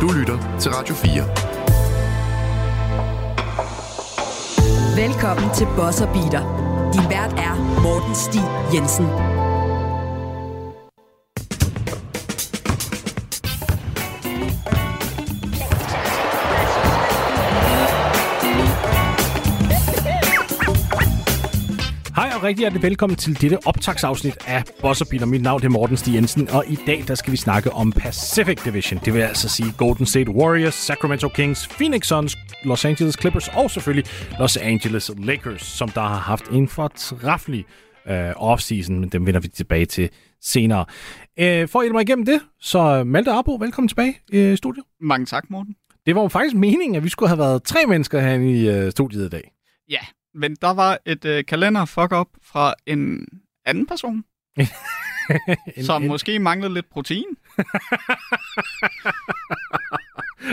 Du lytter til Radio 4. Velkommen til Bosser Beater. Din vært er Morten Stig Jensen. Rigtig hjertelig velkommen til dette optagsafsnit af Bosserbiler. Mit navn er Morten Stig Jensen, og i dag der skal vi snakke om Pacific Division. Det vil altså sige Golden State Warriors, Sacramento Kings, Phoenix Suns, Los Angeles Clippers og selvfølgelig Los Angeles Lakers, som der har haft en fortræffelig øh, offseason, men dem vender vi tilbage til senere. Øh, for at hjælpe mig igennem det, så Malte Arbo, velkommen tilbage i studiet. Mange tak, Morten. Det var jo faktisk meningen, at vi skulle have været tre mennesker herinde i øh, studiet i dag. Ja, men der var et øh, kalender fuck up fra en anden person, en, som en... måske manglede lidt protein.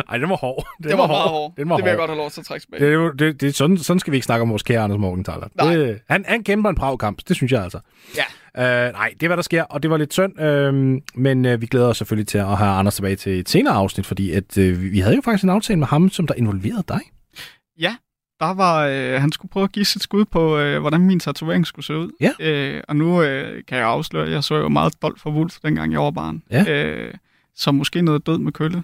Ej, det var hård. Det, det var, var hård. hård. Det, var det vil jeg godt have lov til at trække tilbage. Det, det, det, sådan, sådan skal vi ikke snakke om vores kære Anders Morgenthaler. Det, han, han kæmper en brav kamp, det synes jeg altså. Ja. Uh, nej, det er, hvad der sker, og det var lidt synd, uh, men uh, vi glæder os selvfølgelig til at have Anders tilbage til et senere afsnit, fordi at, uh, vi havde jo faktisk en aftale med ham, som der involverede dig. Ja, der var, øh, han skulle prøve at give sit skud på, øh, hvordan min tatovering skulle se ud. Ja. Øh, og nu øh, kan jeg afsløre, at jeg så jo meget bold for Wolf, dengang jeg var barn. Ja. Øh, så måske noget død med kølle.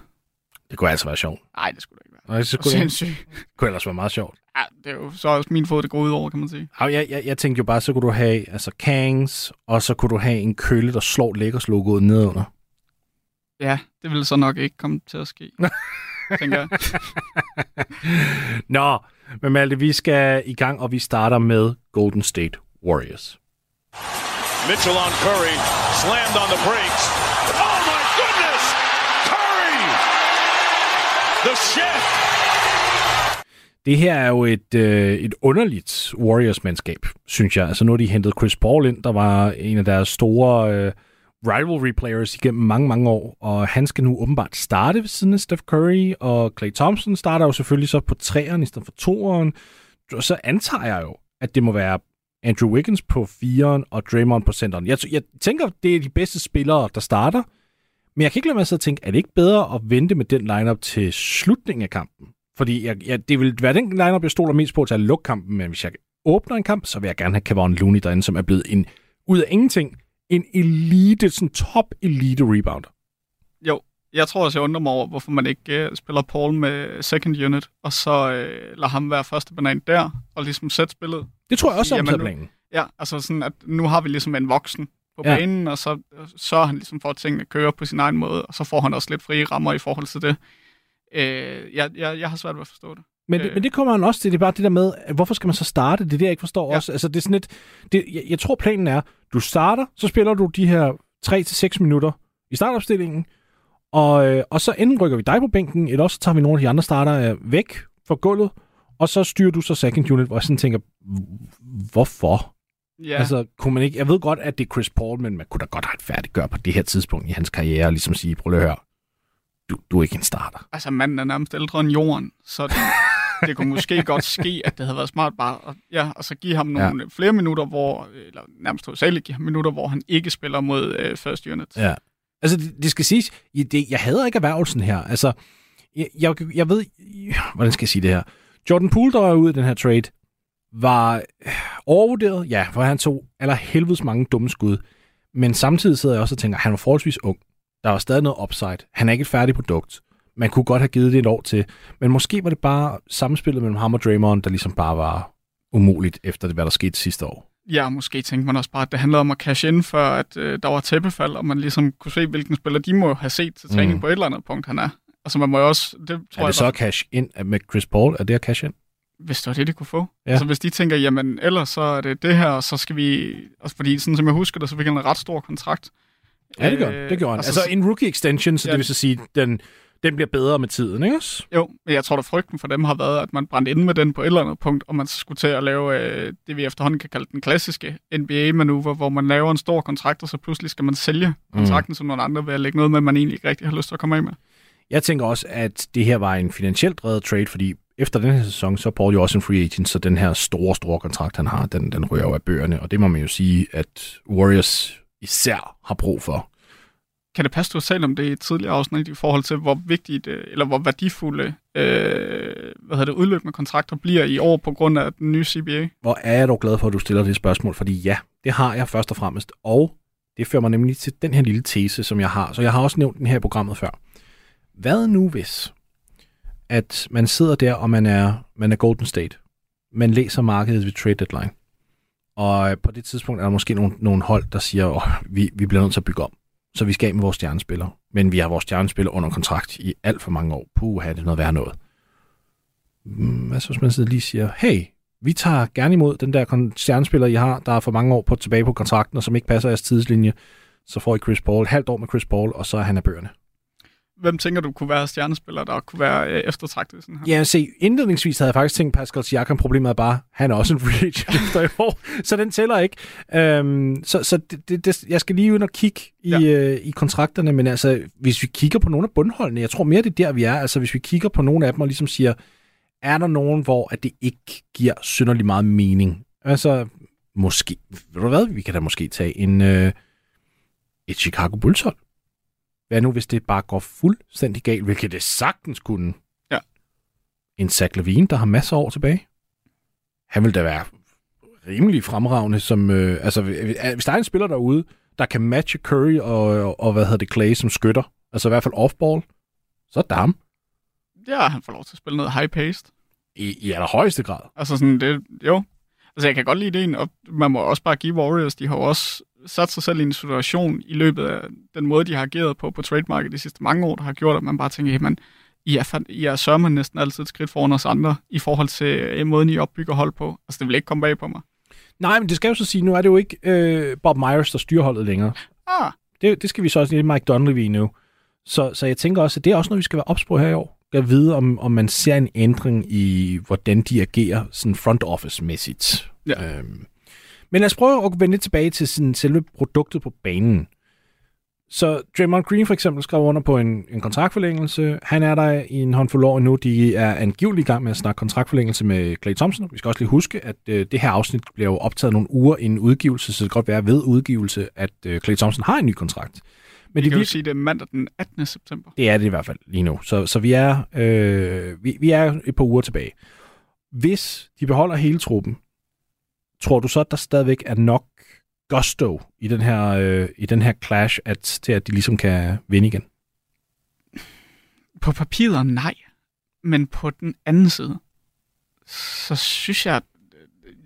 Det kunne altså være sjovt. Nej, det skulle det ikke være. Nej, det kunne Sindssygt. Det kunne ellers være meget sjovt. Ja, det er jo så også min fod, det går ud over, kan man sige. Ja, jeg, jeg, jeg tænkte jo bare, så kunne du have altså Kangs, og så kunne du have en kølle, der slår Lakers-logoet nedunder. Ja, det ville så nok ikke komme til at ske, tænker jeg. Nå, men Malte, vi skal i gang, og vi starter med Golden State Warriors. Mitchell on Curry, slammed on the brakes. Oh my goodness! Curry! The chef! Det her er jo et, øh, et underligt Warriors-mandskab, synes jeg. Altså nu har de hentet Chris Paul ind, der var en af deres store øh, rivalry players igennem mange, mange år, og han skal nu åbenbart starte ved siden af Steph Curry, og Clay Thompson starter jo selvfølgelig så på træeren i stedet for toeren. Så antager jeg jo, at det må være Andrew Wiggins på firen og Draymond på centeren. Jeg, jeg tænker, det er de bedste spillere, der starter, men jeg kan ikke lade mig at tænke, er det ikke bedre at vente med den lineup til slutningen af kampen? Fordi jeg, jeg, det vil være den lineup, jeg stoler mest på til at lukke kampen, men hvis jeg åbner en kamp, så vil jeg gerne have Kevon Looney derinde, som er blevet en ud af ingenting en elite, sådan top elite rebounder. Jo, jeg tror også, jeg undrer mig over, hvorfor man ikke uh, spiller Paul med second unit, og så uh, lader ham være første banan der, og ligesom sætte spillet. Det tror jeg også er planen. Ja, altså sådan, at nu har vi ligesom en voksen på ja. banen, og så sørger han ligesom for, at tingene kører på sin egen måde, og så får han også lidt frie rammer i forhold til det. Uh, jeg, jeg, jeg har svært ved at forstå det. Men, øh. men det kommer han også til. Det er bare det der med, hvorfor skal man så starte? Det er det, jeg ikke forstår ja. også. Altså, det er sådan et, det, jeg, jeg tror, planen er, du starter, så spiller du de her 3-6 minutter i startopstillingen, og, øh, og så enten rykker vi dig på bænken, eller også tager vi nogle af de andre starter øh, væk fra gulvet, og så styrer du så second unit, hvor jeg sådan tænker, hvorfor? Ja. Altså, kunne man ikke, jeg ved godt, at det er Chris Paul, men man kunne da godt retfærdiggøre på det her tidspunkt i hans karriere, ligesom sige, prøv at høre, du, du er ikke en starter. Altså, manden er nærmest ældre end jorden, så det, kunne måske godt ske, at det havde været smart bare at, ja, og så give ham nogle ja. flere minutter, hvor, eller nærmest hovedsageligt give ham minutter, hvor han ikke spiller mod øh, first unit. Ja. Altså, det, det skal siges, det, jeg hader ikke erhvervelsen her. Altså, jeg, jeg, jeg ved, hvordan skal jeg sige det her? Jordan Poole, der er ude i den her trade, var overvurderet, ja, for han tog eller helvedes mange dumme skud. Men samtidig sidder jeg også og tænker, at han var forholdsvis ung. Der var stadig noget upside. Han er ikke et færdigt produkt. Man kunne godt have givet det et år til. Men måske var det bare samspillet mellem ham og Draymond, der ligesom bare var umuligt efter det, hvad der skete sidste år. Ja, måske tænkte man også bare, at det handlede om at cash ind, før at øh, der var tæppefald, og man ligesom kunne se, hvilken spiller de må have set til træning mm. på et eller andet punkt, han er. Altså man må jo også... Det, tror er det jeg så bare, cash ind med Chris Paul? Er det at cash ind? Hvis det var det, de kunne få. Ja. Altså hvis de tænker, jamen ellers så er det det her, og så skal vi... Altså, fordi sådan som jeg husker det, så fik han en ret stor kontrakt. Ja, det gør, øh, det gjorde han. Altså, altså en rookie extension, så ja, det vil så sige, den den bliver bedre med tiden, ikke også? Jo, men jeg tror, at frygten for dem har været, at man brændte ind med den på et eller andet punkt, og man skulle til at lave øh, det, vi efterhånden kan kalde den klassiske NBA-manøvre, hvor man laver en stor kontrakt, og så pludselig skal man sælge mm. kontrakten mm. som nogle andre ved at lægge noget med, man egentlig ikke rigtig har lyst til at komme af med. Jeg tænker også, at det her var en finansielt drevet trade, fordi efter den her sæson, så er Paul jo også en free agent, så den her store, store kontrakt, han har, den, den rører jo af bøgerne, og det må man jo sige, at Warriors især har brug for kan det passe, du har talt om det i et tidligere afsnit i forhold til, hvor vigtigt, øh, eller hvor værdifulde øh, hvad hedder det, udløbende kontrakter bliver i år på grund af den nye CBA? Hvor er jeg dog glad for, at du stiller det spørgsmål, fordi ja, det har jeg først og fremmest, og det fører mig nemlig til den her lille tese, som jeg har. Så jeg har også nævnt den her i programmet før. Hvad nu hvis, at man sidder der, og man er, man er Golden State. Man læser markedet ved trade deadline. Og på det tidspunkt er der måske nogle, nogle hold, der siger, at oh, vi, vi bliver nødt til at bygge om. Så vi skal af med vores stjernespiller. Men vi har vores stjernespiller under kontrakt i alt for mange år. Puh, det noget værd noget. Mm, hvad så, hvis man sidder lige siger, hey, vi tager gerne imod den der stjernespiller, I har, der er for mange år på, tilbage på kontrakten, og som ikke passer jeres tidslinje. Så får I Chris Paul, halvt år med Chris Paul, og så er han af bøgerne hvem tænker du kunne være stjernespiller, der kunne være øh, eftertragtet? Sådan her? Ja, se, indledningsvis havde jeg faktisk tænkt, Pascal Siakam, problemet er bare, han er også en free agent efter i år, så den tæller ikke. Øhm, så så det, det, jeg skal lige ud og kigge i, ja. øh, i kontrakterne, men altså, hvis vi kigger på nogle af bundholdene, jeg tror mere, det er der, vi er. Altså, hvis vi kigger på nogle af dem og ligesom siger, er der nogen, hvor at det ikke giver synderligt meget mening? Altså, måske, ved du hvad, vi kan da måske tage en, øh, et Chicago Bulls hold hvad nu, hvis det bare går fuldstændig galt, hvilket det sagtens kunne? Ja. En Zach Levine, der har masser af år tilbage. Han vil da være rimelig fremragende som... Øh, altså, hvis der er en spiller derude, der kan matche Curry og, og, og hvad hedder det, Clay som skytter, altså i hvert fald off-ball, så er det ham. Ja, han får lov til at spille noget high-paced. I, i allerhøjeste grad. Altså sådan, det, jo. Altså jeg kan godt lide det, og man må også bare give Warriors, de har også sat sig selv i en situation i løbet af den måde, de har ageret på på trademarket de sidste mange år, der har gjort, at man bare tænker, man, I er, I er sørger næsten altid et skridt foran os andre i forhold til øh, måden, I opbygger hold på. Altså, det vil ikke komme bag på mig. Nej, men det skal jo så sige, nu er det jo ikke øh, Bob Myers, der styrer holdet længere. Ah. Det, det skal vi så også lige Mike Dunleavy nu. Så, så jeg tænker også, at det er også noget, vi skal være ops på her i år. Jeg vide, om, om man ser en ændring i, hvordan de agerer sådan front office-mæssigt. Ja. Øhm, men lad os prøve at vende tilbage til sådan selve produktet på banen. Så Draymond Green for eksempel skrev under på en, en kontraktforlængelse. Han er der i en håndfuld år nu. De er angiveligt i gang med at snakke kontraktforlængelse med Clay Thompson. Vi skal også lige huske, at øh, det her afsnit bliver jo optaget nogle uger inden udgivelse, så det kan godt være ved udgivelse, at øh, Clay Thompson har en ny kontrakt. Men vi det kan jo sige, det er mandag den 18. september. Det er det i hvert fald lige nu. Så, så vi, er, øh, vi, vi er et par uger tilbage. Hvis de beholder hele truppen, tror du så, at der stadigvæk er nok gusto i den her, øh, i den her clash, at, til at de ligesom kan vinde igen? På papiret nej, men på den anden side, så synes jeg, at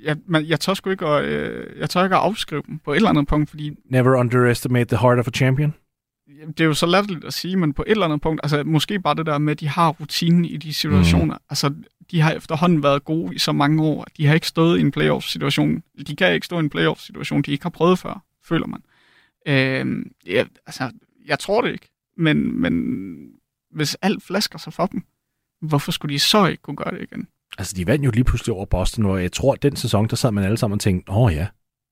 jeg, man, jeg tør sgu ikke at, øh, jeg tør ikke at afskrive dem på et eller andet punkt, fordi... Never underestimate the heart of a champion? Det er jo så latterligt at sige, men på et eller andet punkt, altså måske bare det der med, at de har rutinen i de situationer. Mm. Altså, de har efterhånden været gode i så mange år. De har ikke stået i en playoff-situation. De kan ikke stå i en playoff-situation, de ikke har prøvet før, føler man. Øh, ja, altså, jeg tror det ikke. Men, men hvis alt flasker sig for dem, hvorfor skulle de så ikke kunne gøre det igen? Altså, de vandt jo lige pludselig over Boston, og jeg tror, at den sæson, der sad man alle sammen og tænkte, åh ja,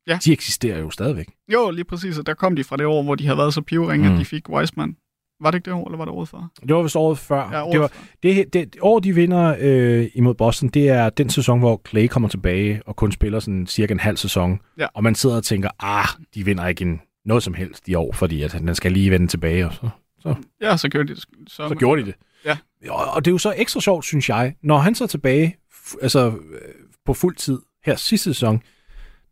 ja. de eksisterer jo stadigvæk. Jo, lige præcis, og der kom de fra det år, hvor de havde været så pivringe, mm. at de fik Wiseman. Var det ikke det år, eller var det året før? Det var vist året før. Ja, året det, var, det, det, det, år, de vinder øh, imod Boston, det er den sæson, hvor Clay kommer tilbage og kun spiller sådan cirka en halv sæson. Ja. Og man sidder og tænker, ah, de vinder ikke en, noget som helst i år, fordi at den skal lige vende tilbage. Og så, så. Ja, så gjorde de det. Så, så gjorde de det. Ja. Og, og det er jo så ekstra sjovt, synes jeg, når han så tilbage altså, øh, på fuld tid her sidste sæson,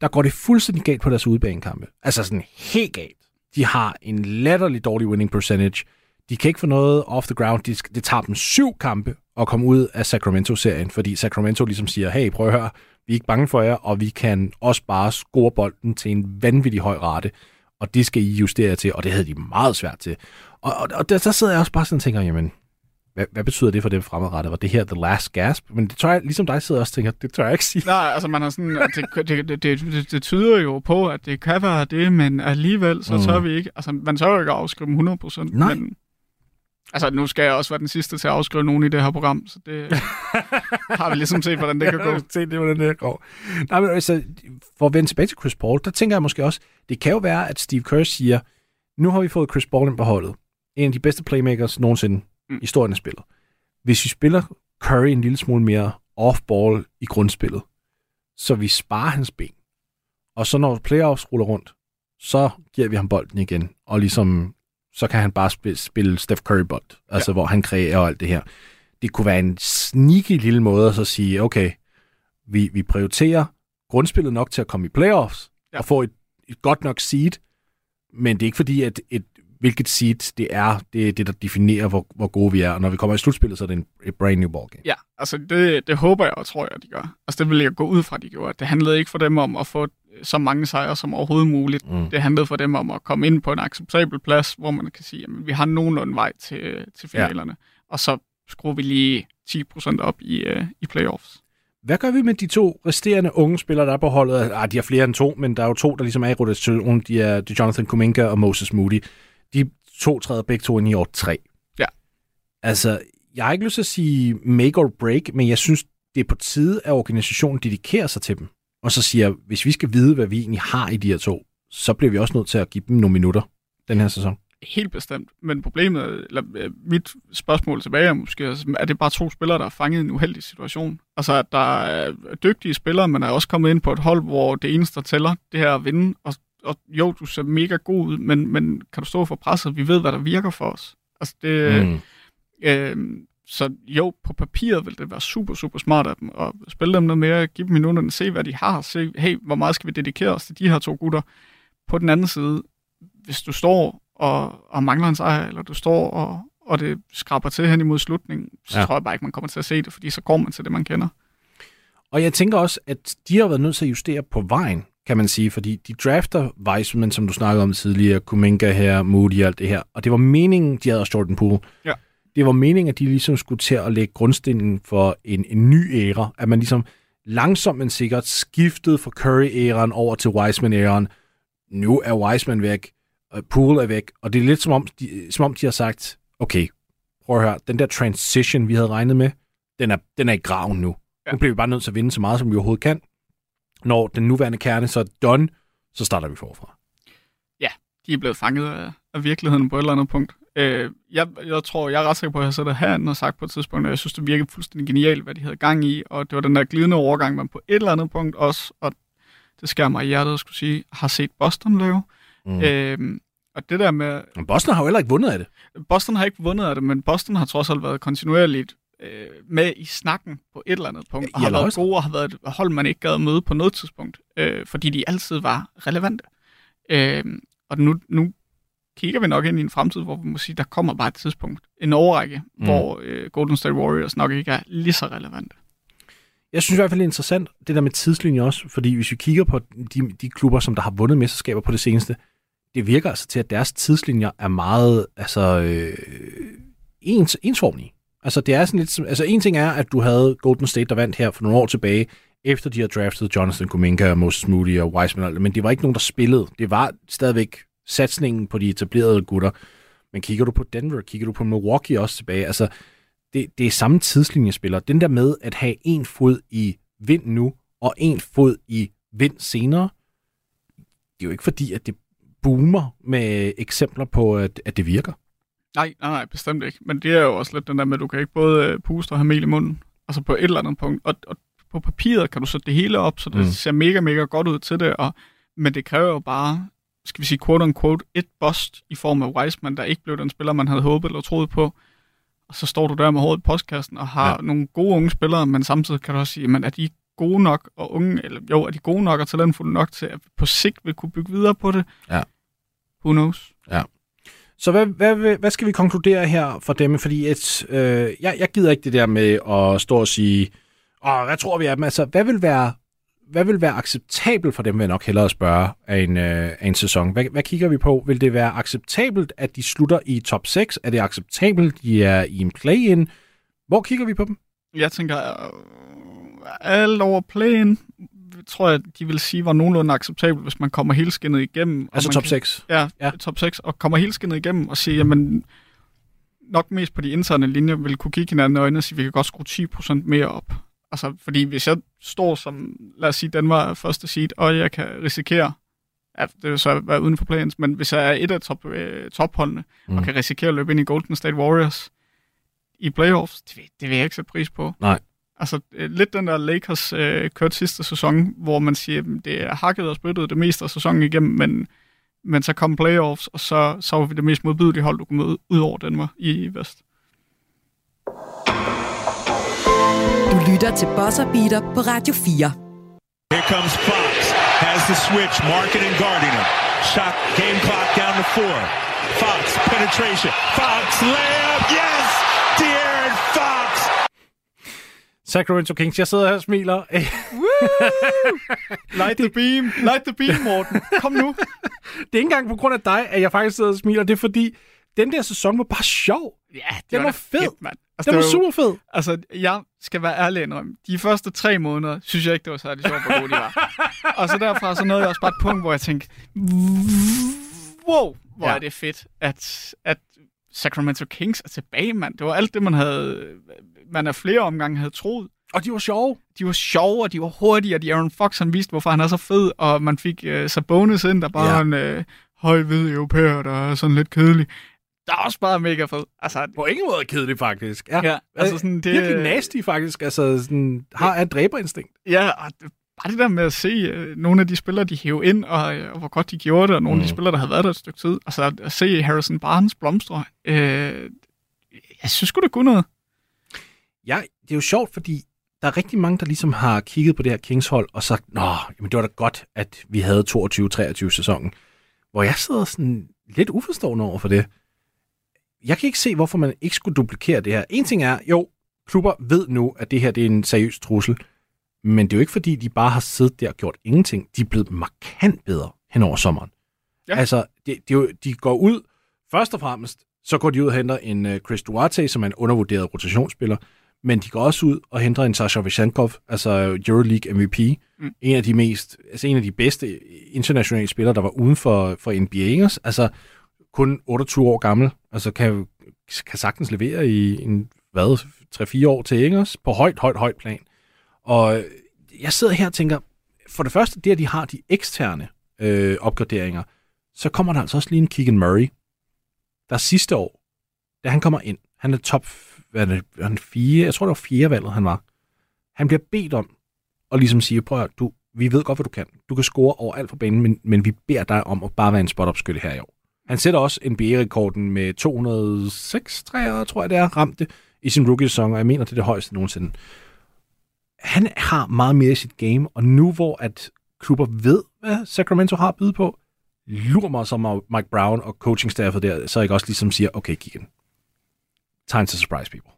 der går det fuldstændig galt på deres udebanekampe. Altså sådan helt galt. De har en latterlig dårlig winning percentage. De kan ikke få noget off the ground. De, det tager dem syv kampe at komme ud af Sacramento-serien, fordi Sacramento ligesom siger, hey, prøv at høre, vi er ikke bange for jer, og vi kan også bare score bolden til en vanvittig høj rate, og det skal I justere til, og det havde de meget svært til. Og, og, og der, der sidder jeg også bare sådan og tænker, jamen, hvad, hvad betyder det for dem fremadrettet? Var det her the last gasp? Men det tør jeg, ligesom dig sidder også tænker, det tør jeg ikke sige. Nej, altså man har sådan, det, det, det, det, det, tyder jo på, at det kan være det, men alligevel, så tør mm. vi ikke, altså man tør jo ikke at afskrive 100%. Nej. Men, altså nu skal jeg også være den sidste til at afskrive nogen i det her program, så det har vi ligesom set, hvordan det kan gå. se det, hvordan det går. Nej, men altså, for at vende tilbage til Chris Paul, der tænker jeg måske også, det kan jo være, at Steve Kerr siger, nu har vi fået Chris Paul ind på holdet. En af de bedste playmakers nogensinde mm. historien af spillet. Hvis vi spiller Curry en lille smule mere off-ball i grundspillet, så vi sparer hans ben, og så når playoffs ruller rundt, så giver vi ham bolden igen, og ligesom så kan han bare spille, spille Steph Curry bold, altså ja. hvor han kreerer og alt det her. Det kunne være en sneaky lille måde at så sige, okay, vi, vi prioriterer grundspillet nok til at komme i playoffs ja. og få et, et godt nok seed, men det er ikke fordi, at et, hvilket seed det er, det er det, der definerer, hvor, hvor gode vi er. Og når vi kommer i slutspillet, så er det en et brand new ball game. Ja, altså det, det håber jeg og tror jeg, de gør. Altså det vil jeg gå ud fra, de gjorde. Det handlede ikke for dem om at få så mange sejre som overhovedet muligt. Mm. Det handlede for dem om at komme ind på en acceptabel plads, hvor man kan sige, at vi har nogenlunde vej til, til finalerne. Ja. Og så skruer vi lige 10% op i, uh, i playoffs. Hvad gør vi med de to resterende unge spillere, der er på holdet? Ah, de har flere end to, men der er jo to, der ligesom er i er, de er Jonathan Kuminga og Moses Moody. De to træder begge to ind i år tre. Ja. Altså, jeg har ikke lyst til at sige make or break, men jeg synes, det er på tide, at organisationen dedikerer sig til dem. Og så siger, hvis vi skal vide, hvad vi egentlig har i de her to, så bliver vi også nødt til at give dem nogle minutter den her sæson. Helt bestemt. Men problemet, eller øh, mit spørgsmål tilbage er måske, er det bare to spillere, der er fanget i en uheldig situation? Altså, at der er dygtige spillere, men er også kommet ind på et hold, hvor det eneste, der tæller, det her at vinde. Og, og jo, du ser mega god ud, men, men kan du stå for presset? Vi ved, hvad der virker for os. Altså, det... Mm. Øh, så jo, på papiret vil det være super, super smart af dem at spille dem noget mere, give dem minutterne, se hvad de har, se, hey, hvor meget skal vi dedikere os til de her to gutter. På den anden side, hvis du står og, og mangler en sejr, eller du står og, og det skraber til hen imod slutningen, så ja. tror jeg bare ikke, man kommer til at se det, fordi så går man til det, man kender. Og jeg tænker også, at de har været nødt til at justere på vejen, kan man sige, fordi de drafter Weissman, som du snakkede om tidligere, Kuminga her, Moody og alt det her, og det var meningen, de havde også Jordan Poole. Ja. Det var meningen, at de ligesom skulle til at lægge grundstenen for en, en ny æra, at man ligesom langsomt men sikkert skiftede fra Curry-æraen over til Wiseman-æraen. Nu er Wiseman væk, Poole er væk, og det er lidt som om, de, som om de har sagt, okay, prøv at høre, den der transition, vi havde regnet med, den er, den er i graven nu. Ja. Nu bliver vi bare nødt til at vinde så meget, som vi overhovedet kan. Når den nuværende kerne så er done, så starter vi forfra. Ja, de er blevet fanget af, af virkeligheden på et eller andet punkt. Øh, jeg, jeg tror, jeg er ret sikker på, at jeg sidder herinde og sagt på et tidspunkt, at jeg synes, det virkede fuldstændig genialt, hvad de havde gang i, og det var den der glidende overgang, man på et eller andet punkt også, og det skærer mig i hjertet at skulle sige, har set Boston lave. Mm. Øh, og det der med... Men Boston har jo heller ikke vundet af det. Boston har ikke vundet af det, men Boston har trods alt været kontinuerligt øh, med i snakken på et eller andet punkt, og har været gode og har været et hold, man ikke gad møde på noget tidspunkt, øh, fordi de altid var relevante. Øh, og nu, nu kigger vi nok ind i en fremtid, hvor vi må sige, der kommer bare et tidspunkt, en overrække, mm. hvor øh, Golden State Warriors nok ikke er lige så relevante. Jeg synes i hvert fald, det er interessant, det der med tidslinje også, fordi hvis vi kigger på de, de klubber, som der har vundet mesterskaber på det seneste, det virker altså til, at deres tidslinjer er meget altså, øh, ens, ensformige. Altså, det er sådan lidt, altså en ting er, at du havde Golden State, der vandt her for nogle år tilbage, efter de har draftet Jonathan Kuminga, Moses Moody og Wiseman, men det var ikke nogen, der spillede. Det var stadigvæk satsningen på de etablerede gutter. Men kigger du på Denver, kigger du på Milwaukee også tilbage, altså det, det er samme tidslinjespiller. Den der med at have en fod i vind nu, og en fod i vind senere, det er jo ikke fordi, at det boomer med eksempler på, at, at det virker. Nej, nej, nej, bestemt ikke. Men det er jo også lidt den der med, at du kan ikke både øh, puste og have mel i munden. Altså på et eller andet punkt. Og, og på papiret kan du sætte det hele op, så det mm. ser mega, mega godt ud til det. Og, men det kræver jo bare, skal vi sige quote on quote, et bust i form af Wiseman, der ikke blev den spiller, man havde håbet eller troet på. Og så står du der med hovedet i postkassen og har ja. nogle gode unge spillere, men samtidig kan du også sige, men er de gode nok og unge, eller jo, er de gode nok og talentfulde nok til at på sigt vil kunne bygge videre på det? Ja. Who knows? Ja. Så hvad, hvad, hvad skal vi konkludere her for dem? Fordi et, øh, jeg, jeg gider ikke det der med at stå og sige, åh, hvad tror vi af dem? Altså, hvad vil være, hvad vil være acceptabelt for dem, vil jeg nok hellere spørge af en, øh, af en sæson? Hvad, hvad kigger vi på? Vil det være acceptabelt, at de slutter i top 6? Er det acceptabelt, de er i en play-in? Hvor kigger vi på dem? Jeg tænker, øh, alt over play-in tror jeg, de vil sige, var nogenlunde acceptabelt, hvis man kommer helt skinnet igennem. Altså top 6? Ja, ja, top 6, og kommer helt skinnet igennem og siger, jamen, nok mest på de interne linjer, vil kunne kigge hinanden i øjnene og sige, vi kan godt skrue 10% mere op. Altså, fordi hvis jeg står som, lad os sige, den var første seed, og jeg kan risikere, at det vil så være uden for plans, men hvis jeg er et af top, øh, topholdene, mm. og kan risikere at løbe ind i Golden State Warriors i playoffs, det, det vil jeg ikke sætte pris på. Nej. Altså øh, lidt den der Lakers øh, kørt sidste sæson, hvor man siger, at det er hakket og spyttet det meste af sæsonen igennem, men men så kom playoffs, og så, så var vi det mest modbydelige hold, du kunne møde ud over Danmark i vest. Du lytter til Bosser Beater på Radio 4. Here comes Fox. Has the switch. Market and Gardiner. Shot. Game clock down to four. Fox penetration. Fox layup. Yes. De'Aaron Fox. Sacramento Kings, jeg sidder her og smiler. Light the beam. Light the beam, Morten. Kom nu. det er ikke engang på grund af dig, at jeg faktisk sidder og smiler. Det er fordi, den der sæson var bare sjov. Ja, det Den var da fed. fedt, mand. Altså, Den var jo- super fed. Altså, jeg skal være ærlig indrømme. De første tre måneder, synes jeg ikke, det var særlig sjovt, hvor gode de var. og så derfra, så nåede jeg også bare et punkt, hvor jeg tænkte, wow, hvor ja. er det fedt, at, at Sacramento Kings er tilbage, mand. Det var alt det, man havde, man af flere omgange havde troet. Og de var sjove. De var sjove, og de var hurtige, og de Aaron Fox, han viste, hvorfor han er så fed, og man fik uh, Sabonis ind, der bare Ja. en øh, høj hvid europæer, der er sådan lidt kedelig. Der er også bare mega fed. Altså, På ingen måde kedeligt, faktisk. Ja, Ja, altså sådan, det- Virkelig nasty, faktisk. Altså, sådan, har et dræberinstinkt. Ja, og bare det der med at se øh, nogle af de spillere, de hævde ind, og, øh, og hvor godt de gjorde det, og nogle mm. af de spillere, der havde været der et stykke tid, og så at, at se Harrison Barnes blomstre, øh, jeg synes sgu, det kunne noget. Ja, det er jo sjovt, fordi der er rigtig mange, der ligesom har kigget på det her Kings-hold og sagt, nå, jamen det var da godt, at vi havde 22-23 sæsonen. Hvor jeg sidder sådan lidt uforstående over for det. Jeg kan ikke se, hvorfor man ikke skulle duplikere det her. En ting er, jo, klubber ved nu, at det her det er en seriøs trussel. Men det er jo ikke, fordi de bare har siddet der og gjort ingenting. De er blevet markant bedre hen over sommeren. Ja. Altså, det, det er jo, de går ud, først og fremmest, så går de ud og henter en uh, Chris Duarte, som er en undervurderet rotationsspiller, men de går også ud og henter en Sasha Vishankov, altså Euroleague MVP, mm. en af de mest, altså en af de bedste internationale spillere, der var uden for, for NBA, ikke altså kun 28 år gammel, altså kan, kan sagtens levere i en, hvad, 3-4 år til, ikke? På højt, højt, højt plan. Og jeg sidder her og tænker, for det første, det at de har de eksterne øh, opgraderinger, så kommer der altså også lige en Keegan Murray, der sidste år, da han kommer ind, han er top hvad er det, han fire, jeg tror det var fire valget, han var. Han bliver bedt om at ligesom sige, prøv at du, vi ved godt, hvad du kan. Du kan score over alt for banen, men, men vi beder dig om at bare være en spot-up skytte her i år. Han sætter også NBA-rekorden med 206 træer, tror jeg det er, ramte i sin rookie-sæson, og jeg mener, det er det højeste nogensinde. Han har meget mere i sit game, og nu hvor at klubber ved, hvad Sacramento har at byde på, lurer mig som Mike Brown og coachingstaffet der, så jeg også ligesom siger, okay, Keegan, time to surprise people.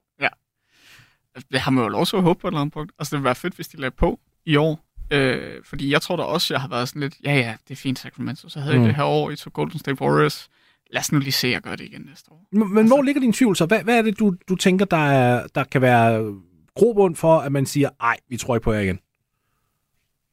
Altså, Det har man jo lov til at håbe på et eller andet punkt. Altså, det ville være fedt, hvis de lagde på i år. Øh, fordi jeg tror da også, jeg har været sådan lidt, ja ja, det er fint Sacramento, så havde Mm. I det her år i to Golden State Warriors. Lad os nu lige se at gøre det igen næste år. Men, men altså, hvor ligger din tvivl så? Hvad, hvad er det, du, du tænker, der, er, der kan være grobund for, at man siger, ej, vi tror ikke på jer igen?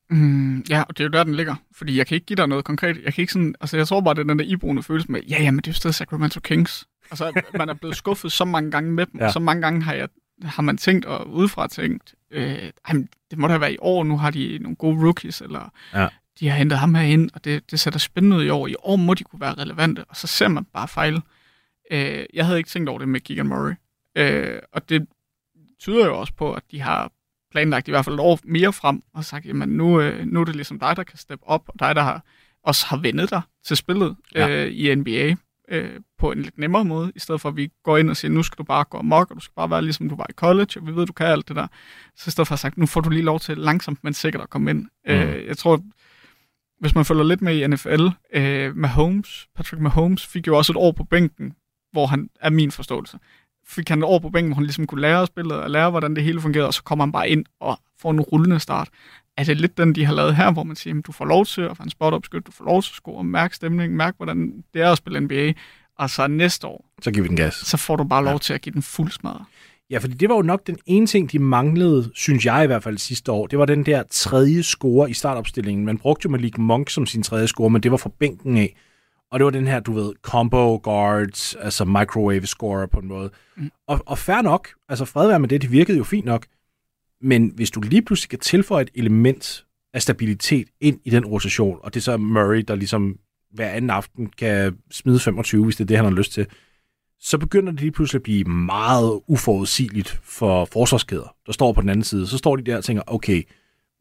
Mm, ja, og det er jo der, den ligger. Fordi jeg kan ikke give dig noget konkret. Jeg kan ikke sådan, altså jeg tror bare, det er den der iboende følelse med, ja, ja, men det er jo stadig Sacramento Kings. Altså, man er blevet skuffet så mange gange med dem, Ja. og så mange gange har, jeg, har man tænkt, og udefra tænkt, øh, ej, men det må da være i år, nu har de nogle gode rookies, eller Ja. de har hentet ham her ind, og det, det sætter spændende ud i år. I år må de kunne være relevante, og så ser man bare fejl. Øh, jeg havde ikke tænkt over det med Keegan Murray. Øh, og det tyder jo også på, at de har planlagt i hvert fald et år mere frem, og sagt, jamen nu, øh, nu er det ligesom dig, der kan steppe op, og dig, der har, også har vendet dig til spillet Ja. ja. øh, i NBA øh, på en lidt nemmere måde, i stedet for at vi går ind og siger, nu skal du bare gå amok, og du skal bare være ligesom du var i college, og vi ved, du kan alt det der. Så i stedet for at sagt, nu får du lige lov til langsomt, men sikkert at komme ind. Mm. Øh, jeg tror, hvis man følger lidt med i NFL, øh, Mahomes, Patrick Mahomes, fik jo også et år på bænken, hvor han, er min forståelse, fik han et år på bænken, hvor han ligesom kunne lære spillet og lære, hvordan det hele fungerede, og så kommer han bare ind og får en rullende start. Er det lidt den, de har lavet her, hvor man siger, at du får lov til at få en spot opskyt, du får lov til at score, mærke stemningen, mærke, hvordan det er at spille NBA, og så næste år, Så giver vi den gas. så får du bare lov til at give den fuld smadre. Ja, fordi det var jo nok den ene ting, de manglede, synes jeg i hvert fald sidste år. Det var den der tredje score i startopstillingen. Man brugte jo Malik Monk som sin tredje score, men det var fra bænken af. Og det var den her, du ved, combo guards, altså microwave scorer på en måde. Mm. Og, og fair nok, altså fred være med det, det virkede jo fint nok. Men hvis du lige pludselig kan tilføje et element af stabilitet ind i den rotation, og det er så Murray, der ligesom hver anden aften kan smide 25, hvis det er det, han har lyst til, så begynder det lige pludselig at blive meget uforudsigeligt for forsvarskæder, der står på den anden side. Så står de der og tænker, okay,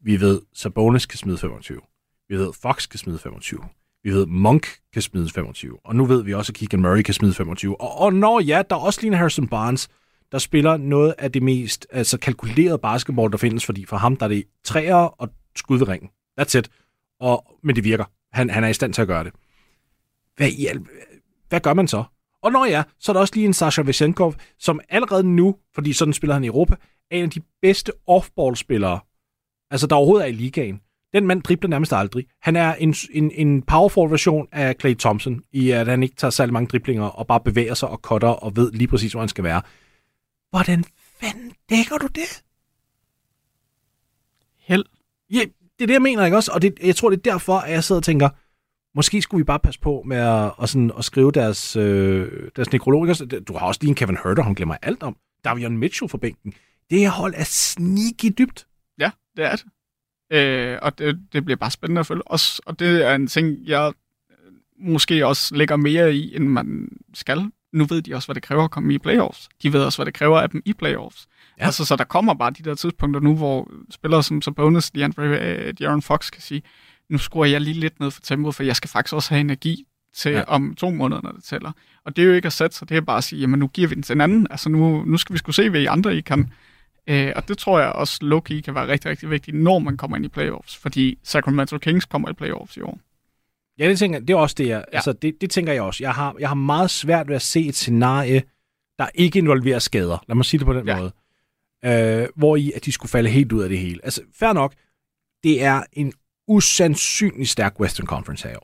vi ved, Sabonis kan smide 25. Vi ved, Fox kan smide 25. Vi ved, Monk kan smide 25. Og nu ved vi også, at Keegan Murray kan smide 25. Og, og når ja, der er også lige Harrison Barnes, der spiller noget af det mest altså kalkulerede basketball, der findes, fordi for ham der er det træer og skud ved ringen. That's it. Og, men det virker. Han, han er i stand til at gøre det. Hvad, i, hvad gør man så? Og når ja, så er der også lige en Sasha Vesenkov, som allerede nu, fordi sådan spiller han i Europa, er en af de bedste off-ball-spillere, altså der overhovedet er i ligaen. Den mand dribler nærmest aldrig. Han er en, en, en powerful version af Clay Thompson, i at han ikke tager særlig mange driblinger, og bare bevæger sig og cutter, og ved lige præcis, hvor han skal være. Hvordan fanden dækker du det? Held. Ja, det er det, jeg mener, ikke også? Og det, jeg tror, det er derfor, at jeg sidder og tænker, måske skulle vi bare passe på med at, at, sådan, at skrive deres, øh, deres nekrolog. Du har også lige en Kevin Herter, han glemmer alt om. Davion Mitchell for bænken. Det her hold er sneaky dybt. Ja, det er det. Øh, og det, det bliver bare spændende at følge. Også, og det er en ting, jeg øh, måske også lægger mere i, end man skal. Nu ved de også, hvad det kræver at komme i playoffs. De ved også, hvad det kræver af dem i playoffs. Ja. Altså, så der kommer bare de der tidspunkter nu, hvor spillere som Sabonis, DeAndre, uh, De'Aaron Fox kan sige, nu skruer jeg lige lidt ned for tempoet, for jeg skal faktisk også have energi til ja. om to måneder, når det tæller. Og det er jo ikke at sætte sig, det er bare at sige, jamen nu giver vi den til en anden. Altså nu, nu skal vi skulle se, hvad I andre I kan. Øh, og det tror jeg også, Loki kan være rigtig, rigtig vigtigt, når man kommer ind i playoffs, fordi Sacramento Kings kommer i playoffs i år. Ja, det, tænker, det er også det, jeg, ja. altså, det, det tænker jeg også. Jeg har, jeg har meget svært ved at se et scenarie, der ikke involverer skader. Lad mig sige det på den ja. måde. Øh, hvor i, at de skulle falde helt ud af det hele. Altså, fair nok, det er en usandsynlig stærk Western Conference her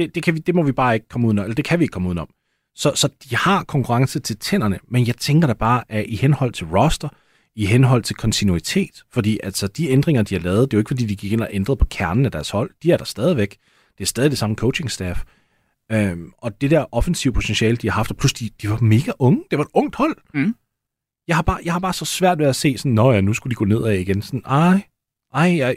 det, det, kan vi, det må vi bare ikke komme udenom, eller det kan vi ikke komme udenom. Så, så de har konkurrence til tænderne, men jeg tænker da bare, at i henhold til roster, i henhold til kontinuitet, fordi altså de ændringer, de har lavet, det er jo ikke fordi, de gik ind og ændrede på kernen af deres hold, de er der stadigvæk. Det er stadig det samme coaching staff. Øhm, og det der offensive potentiale, de har haft, og plus de, de var mega unge, det var et ungt hold. Mm. Jeg, har bare, jeg har bare så svært ved at se sådan, nå ja, nu skulle de gå nedad igen. Sådan, ej, ej, jeg,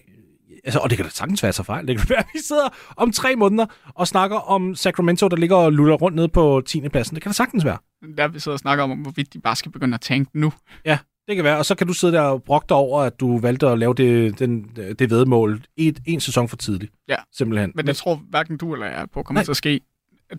altså, og det kan da sagtens være så fejl. Det kan være, at vi sidder om tre måneder og snakker om Sacramento, der ligger og luller rundt nede på 10. pladsen. Det kan da sagtens være. Der vi sidder og snakker om, hvorvidt de bare skal begynde at tænke nu. Ja, det kan være. Og så kan du sidde der og brokke dig over, at du valgte at lave det, den, det vedmål et, en sæson for tidligt. Ja, simpelthen. Men jeg tror hverken du eller jeg på kommer Nej. til at ske.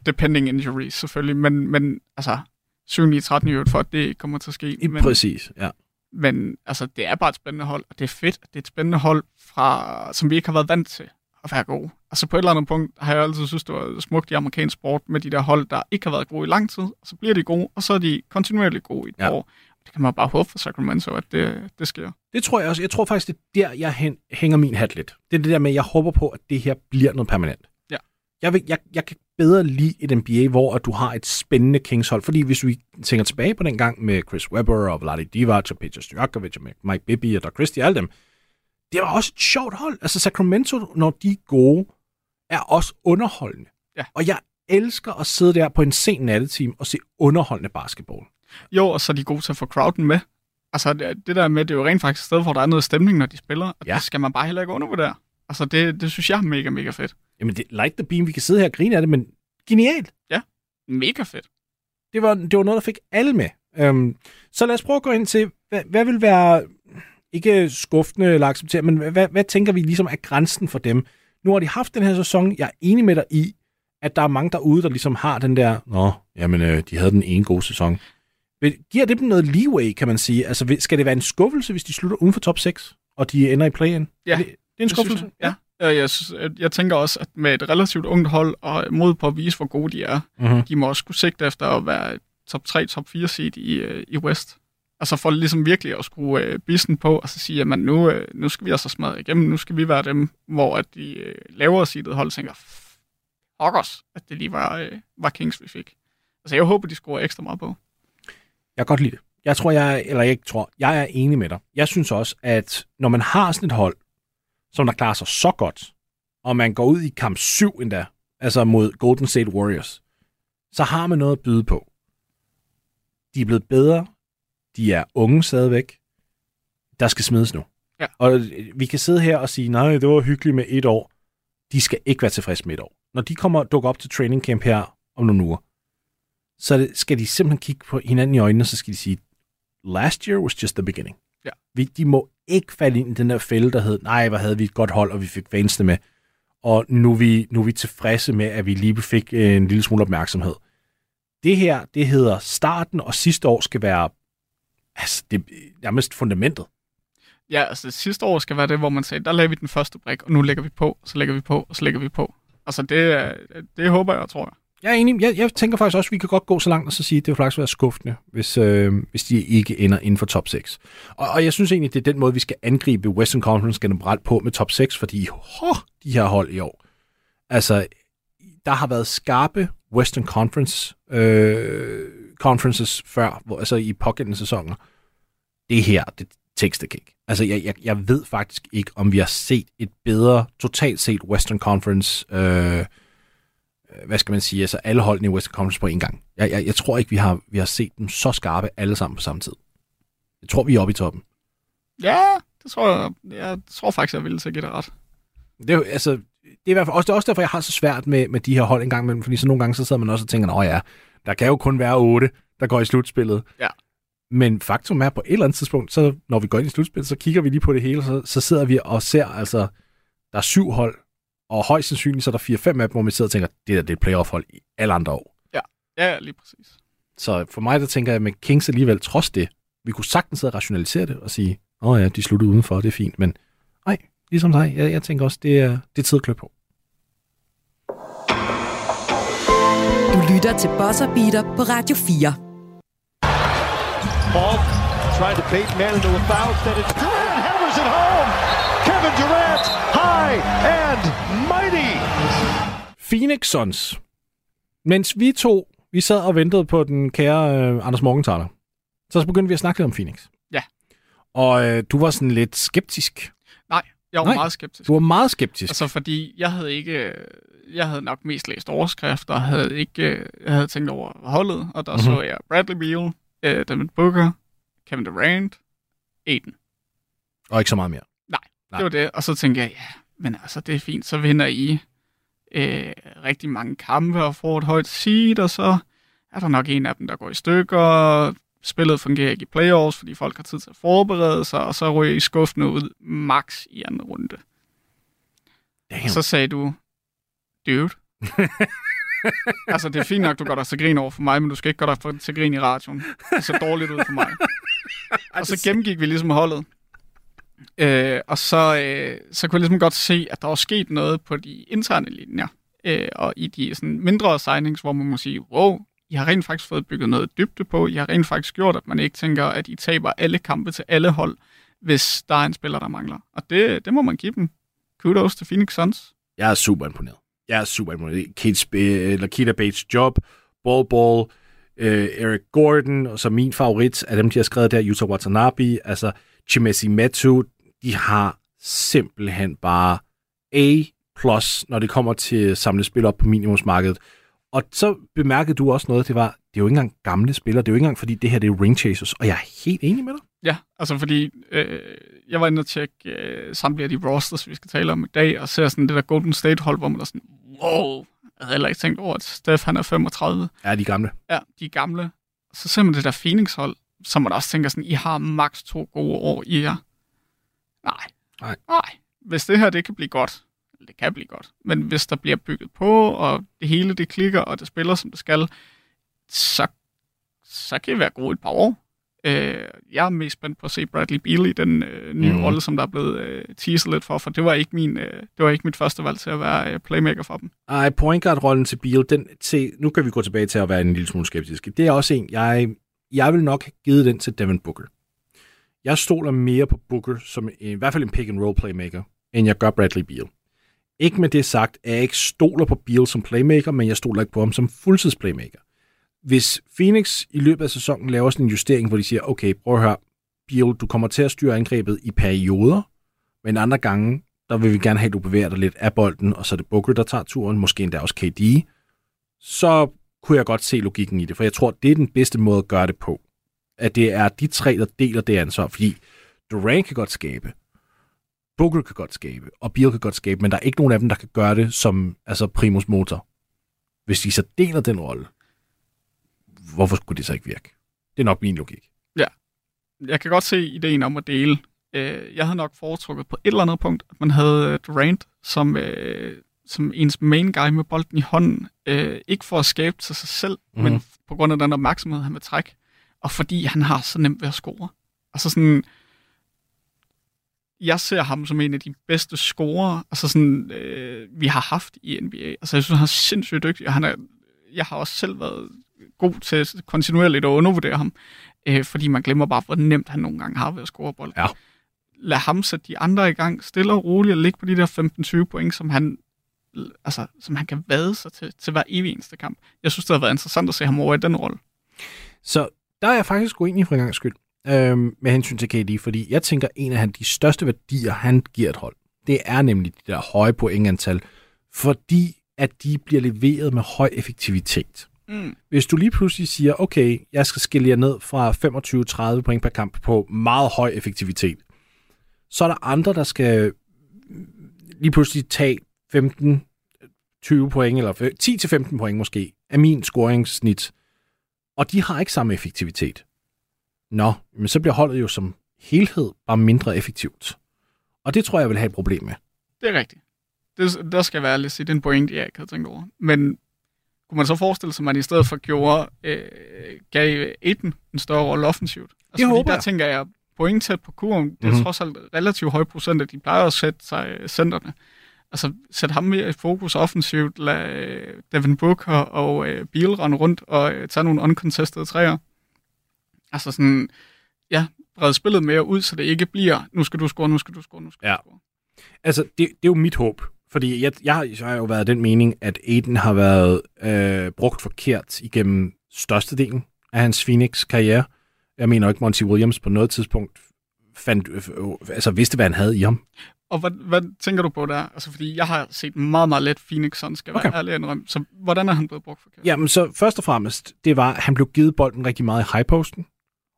Depending injuries selvfølgelig, men, men altså 7 9 13 i for at det kommer til at ske. I, men, præcis, ja. Men altså, det er bare et spændende hold, og det er fedt. Det er et spændende hold, fra, som vi ikke har været vant til at være gode. Altså på et eller andet punkt har jeg altid synes, det var smukt i amerikansk sport med de der hold, der ikke har været gode i lang tid, og så bliver de gode, og så er de kontinuerligt gode i et ja. år. Det kan man bare håbe for Sacramento, at det, det sker. Det tror jeg også. Jeg tror faktisk, det er der, jeg hænger min hat lidt. Det er det der med, at jeg håber på, at det her bliver noget permanent. Ja. Jeg, vil, jeg, jeg kan bedre lide et NBA, hvor at du har et spændende Kings-hold. Fordi hvis vi tænker tilbage på den gang med Chris Webber og Vladi Divac og Peter Stojakovic og Mike Bibby og Doug Christie, alle dem, det var også et sjovt hold. Altså Sacramento, når de er gode, er også underholdende. Ja. Og jeg elsker at sidde der på en sen natteteam og se underholdende basketball. Jo, og så er de gode til at få crowden med. Altså det, det der med, det er jo rent faktisk et sted, hvor der er noget stemning, når de spiller. Og ja. det skal man bare heller ikke undervurdere. Altså det, det synes jeg er mega, mega fedt. Jamen, det, like the beam, vi kan sidde her og grine af det, men genialt. Ja, mega fedt. Det var, det var noget, der fik alle med. Um, så lad os prøve at gå ind til, hvad, hvad vil være, ikke skuffende eller acceptere, men hvad, hvad tænker vi ligesom er grænsen for dem? Nu har de haft den her sæson, jeg er enig med dig i, at der er mange derude, der ligesom har den der, nå, jamen, øh, de havde den ene gode sæson. Giver det dem noget leeway, kan man sige? Altså, skal det være en skuffelse, hvis de slutter uden for top 6, og de ender i play-in? Ja. Er det, det er en skuffelse? Ja. Jeg, jeg, jeg tænker også, at med et relativt ungt hold og mod på at vise, hvor gode de er, mm-hmm. de må også kunne sigte efter at være top 3, top 4 seed i, øh, i West. Altså for ligesom virkelig at skrue øh, bissen på, og så sige, at nu, øh, nu skal vi altså smadre igennem, nu skal vi være dem, hvor at de øh, lavere seedet hold tænker, fuck os, at det lige var, øh, var Kings, vi fik. Altså jeg håber, de skruer ekstra meget på. Jeg kan godt lide det. Jeg tror, jeg, eller jeg ikke tror, jeg er enig med dig. Jeg synes også, at når man har sådan et hold, som der klarer sig så godt, og man går ud i kamp 7 endda, altså mod Golden State Warriors, så har man noget at byde på. De er blevet bedre, de er unge stadigvæk, der skal smides nu. Ja. Og vi kan sidde her og sige, nej, det var hyggeligt med et år. De skal ikke være tilfredse med et år. Når de kommer og dukker op til training camp her om nogle uger, så skal de simpelthen kigge på hinanden i øjnene, og så skal de sige, last year was just the beginning. Ja. Vi, de må ikke falde ind i den der fælde, der hed, nej, hvor havde vi et godt hold, og vi fik fansene med. og nu er, vi, nu er vi tilfredse med, at vi lige fik en lille smule opmærksomhed. Det her, det hedder starten, og sidste år skal være altså, det nærmest fundamentet. Ja, altså sidste år skal være det, hvor man sagde, der lagde vi den første brik, og nu lægger vi på, og så lægger vi på, og så lægger vi på. Altså det, det håber jeg, tror jeg. Jeg er enig. Jeg, jeg tænker faktisk også, at vi kan godt gå så langt og så sige, at det vil faktisk være skuffende, hvis, øh, hvis de ikke ender inden for top 6. Og, og jeg synes egentlig, det er den måde, vi skal angribe Western Conference generelt på med top 6, fordi ho, de her hold i år. Altså, der har været skarpe Western Conference øh, conferences før, hvor, altså i pågældende sæsoner. Det her, det tekster ikke. Altså, jeg, jeg, jeg ved faktisk ikke, om vi har set et bedre, totalt set Western Conference Øh, hvad skal man sige, altså alle holdene i Western Conference på en gang. Jeg, jeg, jeg tror ikke, vi har, vi har set dem så skarpe alle sammen på samme tid. Jeg tror, vi er oppe i toppen. Ja, det tror jeg. Jeg tror faktisk, jeg ville til at give det ret. Det er, altså, det er i hvert fald også, det er også derfor, jeg har så svært med, med de her hold en gang imellem, fordi så nogle gange så sidder man også og tænker, åh ja, der kan jo kun være otte, der går i slutspillet. Ja. Men faktum er, på et eller andet tidspunkt, så når vi går ind i slutspillet, så kigger vi lige på det hele, så, så sidder vi og ser, altså, der er syv hold, og højst sandsynligt så er der 4-5 af dem, hvor man sidder og tænker, det der det er et playoff-hold i alle andre år. Ja, ja, lige præcis. Så for mig, der tænker jeg med Kings alligevel, trods det, vi kunne sagtens sidde og rationalisere det og sige, åh oh ja, de sluttede udenfor, det er fint, men nej, ligesom dig, jeg, jeg tænker også, det er, det er tid at klø på. Du lytter til Buzzer Beater på Radio 4. Paul trying to bait man into a foul, instead it's Durant hammers it home. Kevin Durant, high and mighty. Phoenix Suns. Mens vi to, vi sad og ventede på den kære øh, Anders Morgenthaler, så begyndte vi at snakke lidt om Phoenix. Ja. Og øh, du var sådan lidt skeptisk. Nej, jeg var Nej, meget skeptisk. Du var meget skeptisk. Altså fordi jeg havde ikke, jeg havde nok mest læst overskrifter, havde ikke, jeg havde tænkt over holdet, og der mm-hmm. så jeg Bradley Beal, uh, Devin Booker, Kevin Durant, Aiden. Og ikke så meget mere. Nej, det var det. Og så tænkte jeg, ja, men altså det er fint, så vinder I øh, rigtig mange kampe og får et højt seed, og så er der nok en af dem, der går i stykker. Spillet fungerer ikke i playoffs, fordi folk har tid til at forberede sig, og så ryger I skuffende ud max i anden runde. Damn. Så sagde du, dude. altså, det er fint nok, du gør dig til grin over for mig, men du skal ikke gøre dig til grin i radioen. Det ser dårligt ud for mig. og så gennemgik vi ligesom holdet. Øh, og så, øh, så kunne jeg ligesom godt se, at der var sket noget på de interne linjer. Øh, og i de sådan, mindre signings, hvor man må sige, wow, I har rent faktisk fået bygget noget dybde på. I har rent faktisk gjort, at man ikke tænker, at I taber alle kampe til alle hold, hvis der er en spiller, der mangler. Og det, det må man give dem. Kudos til Phoenix Suns. Jeg er super imponeret. Jeg er super imponeret. Kids, eller øh, Kita Bates job, Ball Ball, øh, Eric Gordon, og så min favorit af dem, de har skrevet der, Yuta Watanabe, altså Chimesi Metu, de har simpelthen bare A+, når det kommer til at samle spil op på minimumsmarkedet. Og så bemærkede du også noget, det var, det er jo ikke engang gamle spillere, det er jo ikke engang, fordi det her det er ring chasers, og jeg er helt enig med dig. Ja, altså fordi øh, jeg var inde og tjekke øh, samtlige af de rosters, vi skal tale om i dag, og ser sådan det der Golden State-hold, hvor man er sådan, wow, jeg havde heller ikke tænkt over, at Steph han er 35. Ja, de gamle. Ja, de er gamle. Så ser man det der Phoenix-hold, som man også tænker sådan, I har maks to gode år i jer. Nej. Nej. Nej. Hvis det her, det kan blive godt, det kan blive godt, men hvis der bliver bygget på, og det hele det klikker, og det spiller, som det skal, så, så kan det være gode et par år. Øh, jeg er mest spændt på at se Bradley Beal i den øh, nye mm. rolle, som der er blevet øh, teaset lidt for, for det var ikke min, øh, det var ikke mit første valg til at være øh, playmaker for dem. Ej, point guard-rollen til Beal, den, til, nu kan vi gå tilbage til at være en lille smule skeptisk. Det er også en, jeg, jeg vil nok have givet den til Devin Booker. Jeg stoler mere på Booker som en, i hvert fald en pick-and-roll playmaker, end jeg gør Bradley Beal. Ikke med det sagt, at jeg ikke stoler på Beal som playmaker, men jeg stoler ikke på ham som fuldtidsplaymaker. Hvis Phoenix i løbet af sæsonen laver sådan en justering, hvor de siger, okay, prøv at høre, Beal, du kommer til at styre angrebet i perioder, men andre gange, der vil vi gerne have, at du bevæger dig lidt af bolden, og så er det Booker, der tager turen, måske endda også KD, så kunne jeg godt se logikken i det, for jeg tror, det er den bedste måde at gøre det på. At det er de tre, der deler det ansvar, fordi Durant kan godt skabe, Booker kan godt skabe, og Beal kan godt skabe, men der er ikke nogen af dem, der kan gøre det som altså primus motor. Hvis de så deler den rolle, hvorfor skulle det så ikke virke? Det er nok min logik. Ja. Jeg kan godt se ideen om at dele. Øh, jeg havde nok foretrukket på et eller andet punkt, at man havde øh, Durant som øh, som ens main guy med bolden i hånden. Øh, ikke for at skabe til sig selv, mm. men på grund af den opmærksomhed, han vil trække. Og fordi han har så nemt ved at score. Altså sådan, jeg ser ham som en af de bedste scorer, altså sådan, øh, vi har haft i NBA. Altså, jeg synes, han er sindssygt dygtig, og han er, jeg har også selv været god til kontinuerligt at undervurdere ham, øh, fordi man glemmer bare, hvor nemt han nogle gange har ved at score bold. Ja. Lad ham sætte de andre i gang, stille og roligt, og ligge på de der 15-20 point, som han, altså, som han kan vade sig til, til hver evig eneste kamp. Jeg synes, det har været interessant at se ham over i den rolle. Så der er jeg faktisk uenig for en gang skyld øhm, med hensyn til KD, fordi jeg tænker, en af de største værdier, han giver et hold, det er nemlig de der høje pointantal, fordi at de bliver leveret med høj effektivitet. Mm. Hvis du lige pludselig siger, okay, jeg skal skille jer ned fra 25-30 point per kamp på meget høj effektivitet, så er der andre, der skal lige pludselig tage 15 20 point, eller 10-15 point måske, af min scoringssnit, og de har ikke samme effektivitet. Nå, men så bliver holdet jo som helhed bare mindre effektivt. Og det tror jeg vil have et problem med. Det er rigtigt. Det, der skal være lidt en point, jeg ikke havde tænkt over. Men kunne man så forestille sig, at man i stedet for gjorde, øh, gav Aiden en større rolle offensivt? Altså, det håber der jeg. tænker jeg, point tæt på kurven, det er mm-hmm. trods alt relativt høj procent, at de plejer at sætte sig øh, centerne. Altså, sæt ham mere i fokus offensivt, lad øh, Devin Booker og øh, Beal rende rundt og øh, tage nogle uncontested træer. Altså sådan, ja, brede spillet mere ud, så det ikke bliver, nu skal du score, nu skal du score, nu skal Ja. du score. Altså, det, det er jo mit håb. Fordi jeg, jeg, har- jeg har jo været den mening, at Aiden har været øh, brugt forkert igennem størstedelen af hans Phoenix-karriere. Jeg mener ikke, Monty Williams på noget tidspunkt fandt, øh, altså vidste, hvad han havde i ham. Og hvad, hvad tænker du på der? Altså, fordi jeg har set meget, meget let Phoenix, sådan skal jeg være Okay. ærlig indrømme. Så hvordan er han blevet brugt forkert? Jamen, så først og fremmest, det var, at han blev givet bolden rigtig meget i highposten,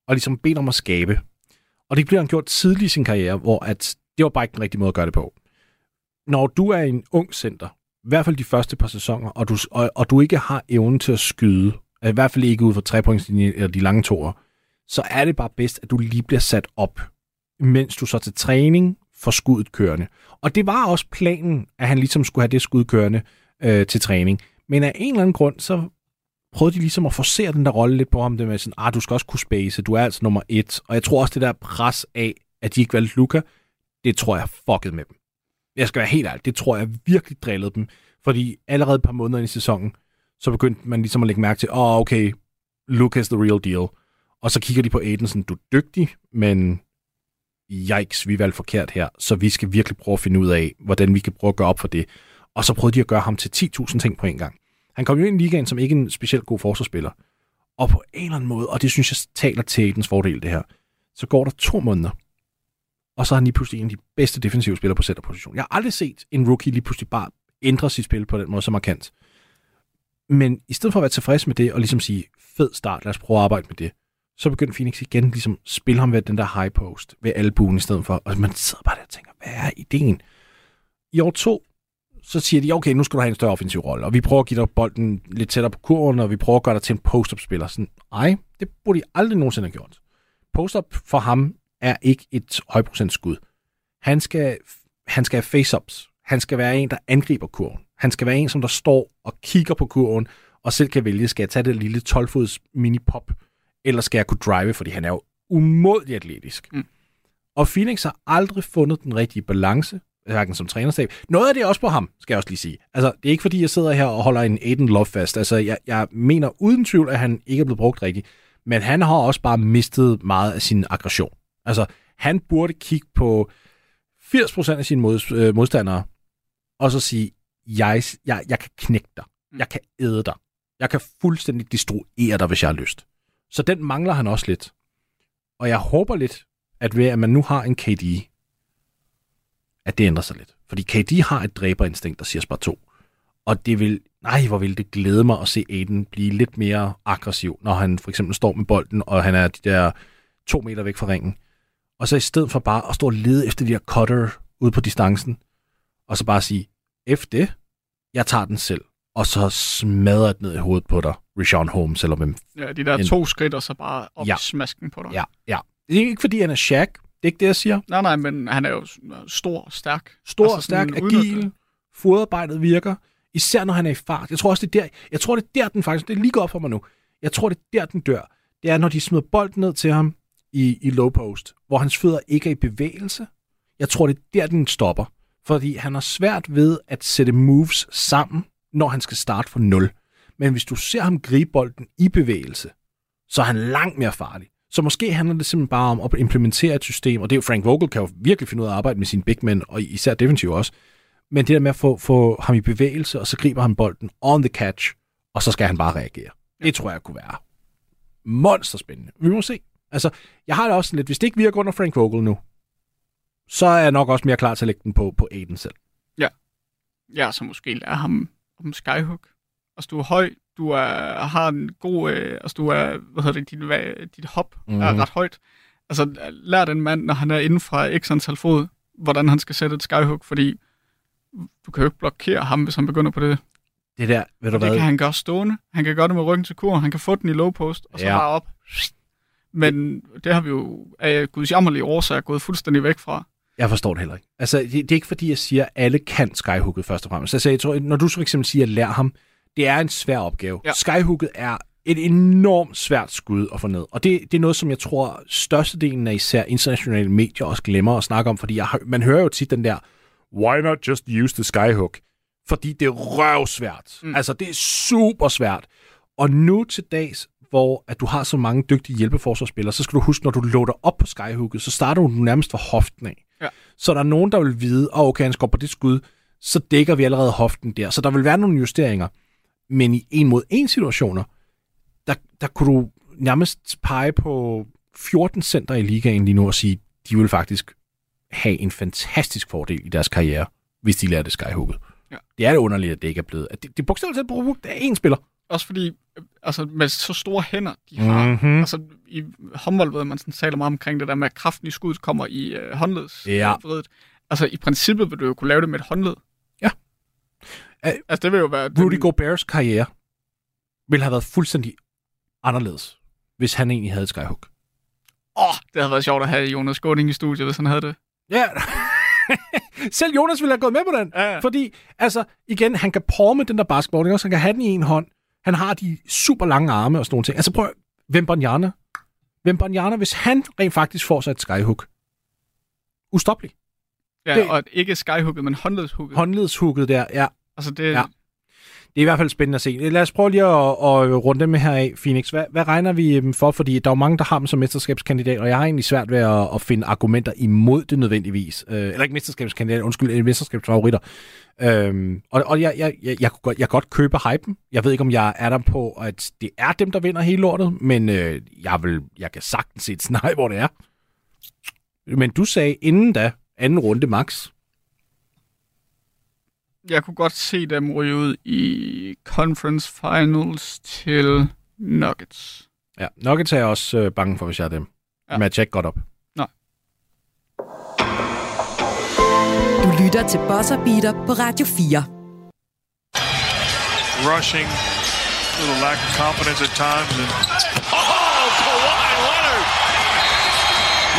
og ligesom bedt om at skabe. Og det blev han gjort tidligt i sin karriere, hvor at det var bare ikke den rigtige måde at gøre det på. Når du er en ung center, i hvert fald de første par sæsoner, og du, og, og du ikke har evnen til at skyde, i hvert fald ikke ud for trepointslinjen eller de lange toer, så er det bare bedst, at du lige bliver sat op, mens du så til træning for skuddet kørende. Og det var også planen, at han ligesom skulle have det skud kørende øh, til træning. Men af en eller anden grund, så prøvede de ligesom at forcere den der rolle lidt på ham, det med sådan, ah, du skal også kunne space, du er altså nummer et. Og jeg tror også, det der pres af, at de ikke valgte Luca, det tror jeg fucket med dem. Jeg skal være helt ærlig, det tror jeg virkelig drillede dem. Fordi allerede et par måneder ind i sæsonen, så begyndte man ligesom at lægge mærke til, åh, oh, okay, Luca is the real deal. Og så kigger de på Aiden sådan, du er dygtig, men yikes, vi valgte forkert her, så vi skal virkelig prøve at finde ud af, hvordan vi kan prøve at gøre op for det. Og så prøvede de at gøre ham til 10.000 ting på en gang. Han kom jo ind i ligaen som ikke en specielt god forsvarsspiller. Og på en eller anden måde, og det synes jeg taler til Aidens fordel det her, så går der to måneder, og så er han lige pludselig en af de bedste defensive spillere på centerposition. Jeg har aldrig set en rookie lige pludselig bare ændre sit spil på den måde så markant. Men i stedet for at være tilfreds med det, og ligesom sige, fed start, lad os prøve at arbejde med det, så begyndte Phoenix igen ligesom at spille ham ved den der high post, ved albuen i stedet for, og man sidder bare der og tænker, hvad er ideen? I år to, så siger de, okay, nu skal du have en større offensiv rolle, og vi prøver at give dig bolden lidt tættere på kurven, og vi prøver at gøre dig til en post-up-spiller. Sådan, ej, det burde de aldrig nogensinde have gjort. Post-up for ham er ikke et højprocent skud. Han skal, han skal have face-ups. Han skal være en, der angriber kurven. Han skal være en, som der står og kigger på kurven, og selv kan vælge, skal jeg tage det lille 12-fods mini-pop, eller skal jeg kunne drive, fordi han er jo umådelig atletisk. Mm. Og Phoenix har aldrig fundet den rigtige balance, hverken som trænerstab. Noget af det er også på ham, skal jeg også lige sige. Altså, det er ikke fordi, jeg sidder her og holder en Aiden Love fast. Altså, jeg, jeg mener uden tvivl, at han ikke er blevet brugt rigtigt. Men han har også bare mistet meget af sin aggression. Altså, han burde kigge på 80% af sine mod, øh, modstandere, og så sige, jeg, jeg, jeg kan knække dig. Jeg kan æde dig. Jeg kan fuldstændig destruere dig, hvis jeg har lyst. Så den mangler han også lidt. Og jeg håber lidt, at ved at man nu har en KD, at det ændrer sig lidt. Fordi KD har et dræberinstinkt, der siger spar 2. Og det vil, nej, hvor vil det glæde mig at se Aiden blive lidt mere aggressiv, når han for eksempel står med bolden, og han er de der to meter væk fra ringen. Og så i stedet for bare at stå og lede efter de her cutter ude på distancen, og så bare sige, F det, jeg tager den selv, og så smadrer det ned i hovedet på dig, Rashawn Holmes, eller hvem. Ja, de der En- to skridt, og så bare op Ja. smasken på dig. Ja, ja. Det er ikke, fordi han er Shaq, det er ikke det, jeg siger. Nej, nej, men han er jo stor og stærk. Stor, Altså altså, stærk, agil, det. fodarbejdet virker, især når han er i fart. Jeg tror også, det er der, jeg tror, det er der, den faktisk, det er lige godt for mig nu. Jeg tror, det er der, den dør. Det er, når de smider bolden ned til ham i, i low post, hvor hans fødder ikke er i bevægelse. Jeg tror, det er der, den stopper. Fordi han har svært ved at sætte moves sammen, når han skal starte fra 0. Men hvis du ser ham gribe bolden i bevægelse, så er han langt mere farlig. Så måske handler det simpelthen bare om at implementere et system, og det er jo Frank Vogel kan jo virkelig finde ud af at arbejde med sine big men, og især defensiv også. Men det der med at få, få ham i bevægelse, og så griber han bolden on the catch, og så skal han bare reagere. Det tror jeg kunne være monsterspændende. Vi må se. Altså, jeg har det også lidt, hvis det ikke virker under Frank Vogel nu, så er jeg nok også mere klar til at lægge den på, på Aiden selv. Ja. Ja, så måske lære ham om skyhook. Altså, du er høj, du er, har en god, øh, altså du er, hvad hedder det, dit, dit hop mm-hmm. er ret højt. Altså, lær den mand, når han er inden fra x antal fod, hvordan han skal sætte et skyhook, fordi du kan jo ikke blokere ham, hvis han begynder på det. Det der, ved du det hvad? kan han gøre stående. Han kan gøre det med ryggen til kur. Han kan få den i low post, og så Ja. bare op. Men det har vi jo af guds jammerlige årsager gået fuldstændig væk fra. Jeg forstår det heller ikke. Altså, det, det er ikke fordi, jeg siger, at alle kan skyhooket først og fremmest. Altså, jeg tror, når du så for eksempel siger, lær ham, det er en svær opgave. Ja. Skyhooket er et enormt svært skud at få ned. Og det, det er noget, som jeg tror, størstedelen af især internationale medier også glemmer at snakke om, fordi jeg, man hører jo tit den der, why not just use the skyhook? Fordi det er røvsvært. Mm. Altså, det er super svært. Og nu til dags, hvor at du har så mange dygtige hjælpeforsvarsspillere, så skal du huske, når du loader op på skyhooket, så starter du nærmest fra hoften af. Ja. Så der er nogen, der vil vide, oh, okay, han skal på det skud, så dækker vi allerede hoften der. Så der vil være nogle justeringer. Men i en mod en situationer, der, der kunne du nærmest pege på 14 center i ligaen lige nu og sige, de vil faktisk have en fantastisk fordel i deres karriere, hvis de lærte skyhooket. Ja. Det er det underligt, at det ikke er blevet. At det, det er bogstaveligt talt brugt af én spiller. Også fordi, altså med så store hænder, de har. Mhm. Altså i håndbold ved man sådan taler meget omkring det der med, at kraften i skuddet kommer i øh, håndleds. Ja. Altså i princippet vil du jo kunne lave det med et håndled. Altså det vil jo være... Rudy Goberts karriere ville have været fuldstændig anderledes, hvis han egentlig havde skyhook. Åh, oh, det havde været sjovt at have Jonas Gårding i studiet, hvis han havde det. Ja, selv Jonas ville have gået med på den. Ja. Fordi, altså, igen, han kan porme den der basketball, også? Han kan have den i en hånd. Han har de super lange arme og sådan nogle ting. Altså prøv, Wembanyama. Wembanyama, hvis han rent faktisk får sig et skyhook. Ustoppelig. Ja, det... og ikke skyhooket, men håndledshooket. Håndledshooket der, ja. Altså det, Ja. Det er i hvert fald spændende at se. Lad os prøve lige at, at runde dem her af, Phoenix. Hvad, hvad regner vi dem for? Fordi der er jo mange, der har dem som mesterskabskandidat, og jeg har egentlig svært ved at, at finde argumenter imod det nødvendigvis. Øh, eller ikke mesterskabskandidat, undskyld, øh, mesterskabsfavoritter. Øhm, og og jeg, jeg, jeg, jeg, kunne godt, jeg godt købe hypen. Jeg ved ikke, om jeg er der på, at det er dem, der vinder hele lortet, men øh, jeg, vil, jeg kan sagtens se et scenarie, hvor det er. Men du sagde inden da, anden runde max jeg kunne godt se dem ryge ud i conference finals til Nuggets. Ja, Nuggets er jeg også øh, bange for, hvis jeg er dem. Ja. Men jeg tjekker godt op. Du lytter til Buzzer Beater på Radio 4. rushing, little lack of confidence at times. And oh, Kawhi Leonard,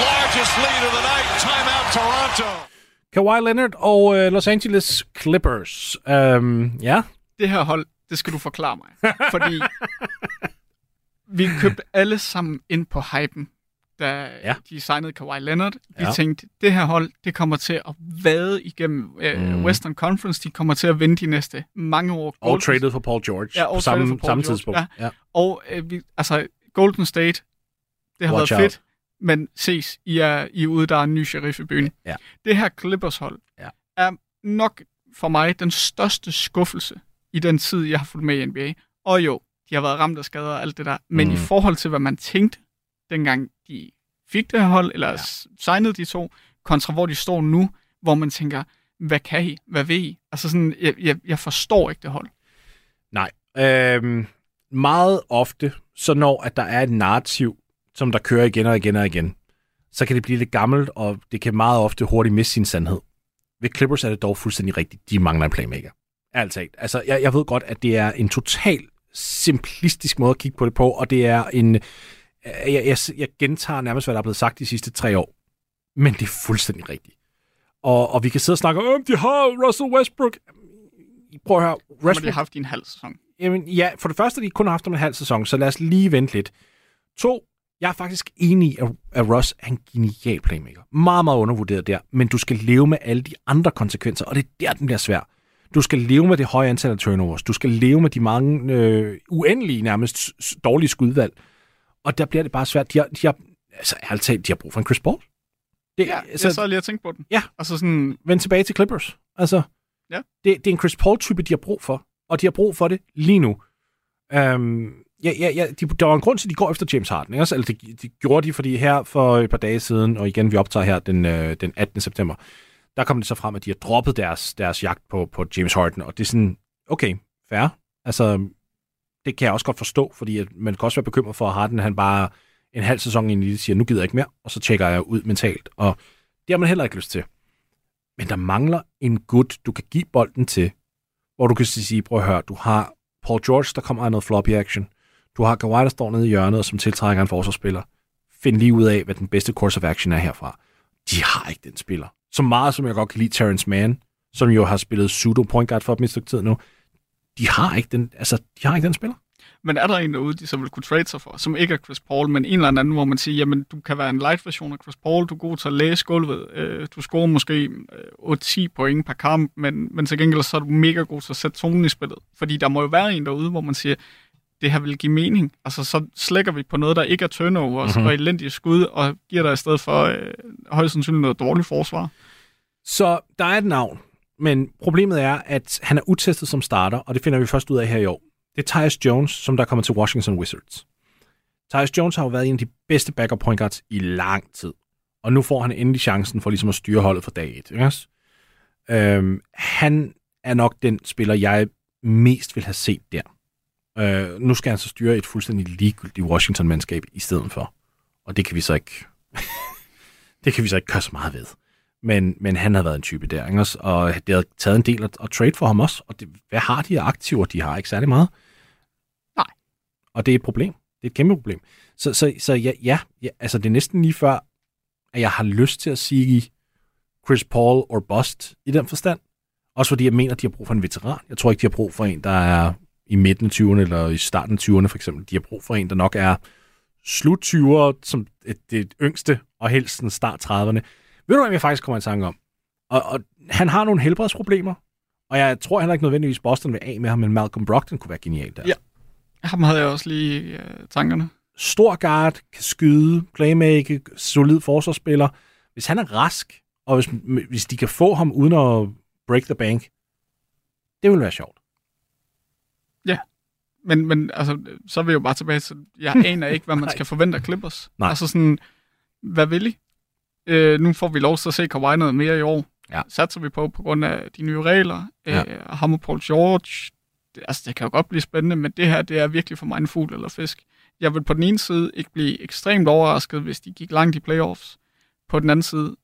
largest lead of the night. Timeout, Toronto. Kawhi Leonard og øh, Los Angeles Clippers. Øhm, ja, Det her hold, det skal du forklare mig. Fordi vi købte alle sammen ind på hypen, da Ja. de signede Kawhi Leonard. Vi Ja. tænkte, det her hold, det kommer til at vade igennem øh, Mm. Western Conference. De kommer til at vinde de næste mange år. og Golden- traded for Paul George Ja, på og samme, traded for Paul samme George, tidspunkt. Ja. Ja. Og øh, vi, altså, Golden State, det har Watch været out. fedt, men ses, I er, I er ude, der er en ny sheriff i byen. Ja. Det her Clippers-hold Ja. er nok for mig den største skuffelse i den tid, jeg har fulgt med i NBA. Og jo, de har været ramt af skader og alt det der, men Mm. i forhold til, hvad man tænkte, dengang de fik det her hold, eller ja. signede de to, kontra hvor de står nu, hvor man tænker, hvad kan I? Hvad ved I? Altså sådan, jeg, jeg, jeg forstår ikke det hold. Nej. Øhm, meget ofte, så når at der er et narrativ, som der kører igen og igen og igen, så kan det blive lidt gammelt, og det kan meget ofte hurtigt miste sin sandhed. Ved Clippers er det dog fuldstændig rigtigt. De mangler en playmaker. Altså, altså jeg, jeg ved godt, at det er en total simplistisk måde at kigge på det på, og det er en... Jeg, jeg, jeg gentager nærmest, hvad der er blevet sagt de sidste tre år. Men det er fuldstændig rigtigt. Og, og vi kan sidde og snakke om, de har Russell Westbrook. prøv at høre. Westbrook... Har de haft i en halv sæson? Jamen, ja, for det første har de kun haft om en halv sæson, så lad os lige vente lidt. To, jeg er faktisk enig i, at Russ er en genial playmaker. Meget, meget undervurderet der. Men du skal leve med alle de andre konsekvenser, og det er der, den bliver svær. Du skal leve med det høje antal af turnovers. Du skal leve med de mange øh, uendelige, nærmest dårlige skudvalg. Og der bliver det bare svært. De har, de har, altså, ærligt talt, de har brug for en Chris Paul. Det, ja, altså, jeg så lige at tænke på den. Ja, altså sådan... vend tilbage til Clippers. Altså, ja. det, det er en Chris Paul-type, de har brug for. Og de har brug for det lige nu. Um, ja, ja, ja, de, der var en grund til, at de går efter James Harden. Ikke? Altså, det, det gjorde de, fordi her for et par dage siden, og igen, vi optager her den, øh, den 18. september, der kom det så frem, at de har droppet deres, deres jagt på, på James Harden, og det er sådan, okay, fair. Altså, det kan jeg også godt forstå, fordi at man kan også være bekymret for, at Harden han bare en halv sæson ind i det siger, nu gider jeg ikke mere, og så tjekker jeg ud mentalt. Og det har man heller ikke lyst til. Men der mangler en gut, du kan give bolden til, hvor du kan sige, prøv at høre, du har Paul George, der kommer af noget floppy action. Du har Kawhi, der står nede i hjørnet, som tiltrækker en forsvarsspiller. Find lige ud af, hvad den bedste course of action er herfra. De har ikke den spiller. Så meget som jeg godt kan lide Terrence Mann, som jo har spillet pseudo point guard for dem i et stykke tid nu, de har ikke den, altså, de har ikke den spiller. Men er der en derude, de så vil kunne trade sig for, som ikke er Chris Paul, men en eller anden, hvor man siger, jamen, du kan være en light version af Chris Paul, du er god til at læse gulvet, øh, du scorer måske øh, 8-10 point per kamp, men, men til gengæld så er du mega god til at sætte tonen i spillet. Fordi der må jo være en derude, hvor man siger, det her vil give mening. Altså, så slækker vi på noget, der ikke er turnovers mm-hmm. og elendige skud, og giver dig i stedet for øh, højst sandsynligt noget dårligt forsvar. Så der er et navn, men problemet er, at han er utestet som starter, og det finder vi først ud af her i år. Det er Tyus Jones, som der kommer til Washington Wizards. Tyus Jones har jo været en af de bedste backup point guards i lang tid. Og nu får han endelig chancen for ligesom at styre holdet fra dag 1. Yes? Øhm, han er nok den spiller, jeg mest vil have set der. Øh, nu skal han så styre et fuldstændig ligegyldigt Washington-mandskab i stedet for. Og det kan vi så ikke... det kan vi så ikke gøre så meget ved. Men, men han har været en type der, ikke? og det har taget en del at, at trade for ham også. Og det, hvad har de af aktiver? De har ikke særlig meget. Nej. Og det er et problem. Det er et kæmpe problem. Så, så, så ja, ja, ja, altså det er næsten lige før, at jeg har lyst til at sige Chris Paul or bust i den forstand. Også fordi jeg mener, at de har brug for en veteran. Jeg tror ikke, de har brug for en, der er i midten af 20'erne eller i starten af 20'erne for eksempel. De har brug for en, der nok er slut 20'ere som det, det yngste, og helst en start 30'erne. Ved du, hvad jeg faktisk kommer i tanke om? Og, og han har nogle helbredsproblemer, og jeg tror heller ikke nødvendigvis, Boston vil af med ham, men Malcolm Brogdon kunne være genial der. Ja, ham havde jeg også lige uh, tankerne. Stor guard, kan skyde, playmake, solid forsvarsspiller. Hvis han er rask, og hvis, hvis de kan få ham uden at break the bank, det vil være sjovt. Ja, men, men altså, så er vi jo bare tilbage til, jeg aner ikke, hvad man skal forvente af Clippers. Nej. Altså sådan, hvad vil I? Øh, nu får vi lov til at se Kawhi noget mere i år. Ja. Satser vi på, på grund af de nye regler. Ja. Øh, ham og Paul George. Det, altså, det kan jo godt blive spændende, men det her, det er virkelig for mig en fugl eller fisk. Jeg vil på den ene side ikke blive ekstremt overrasket, hvis de gik langt i playoffs. På den anden side,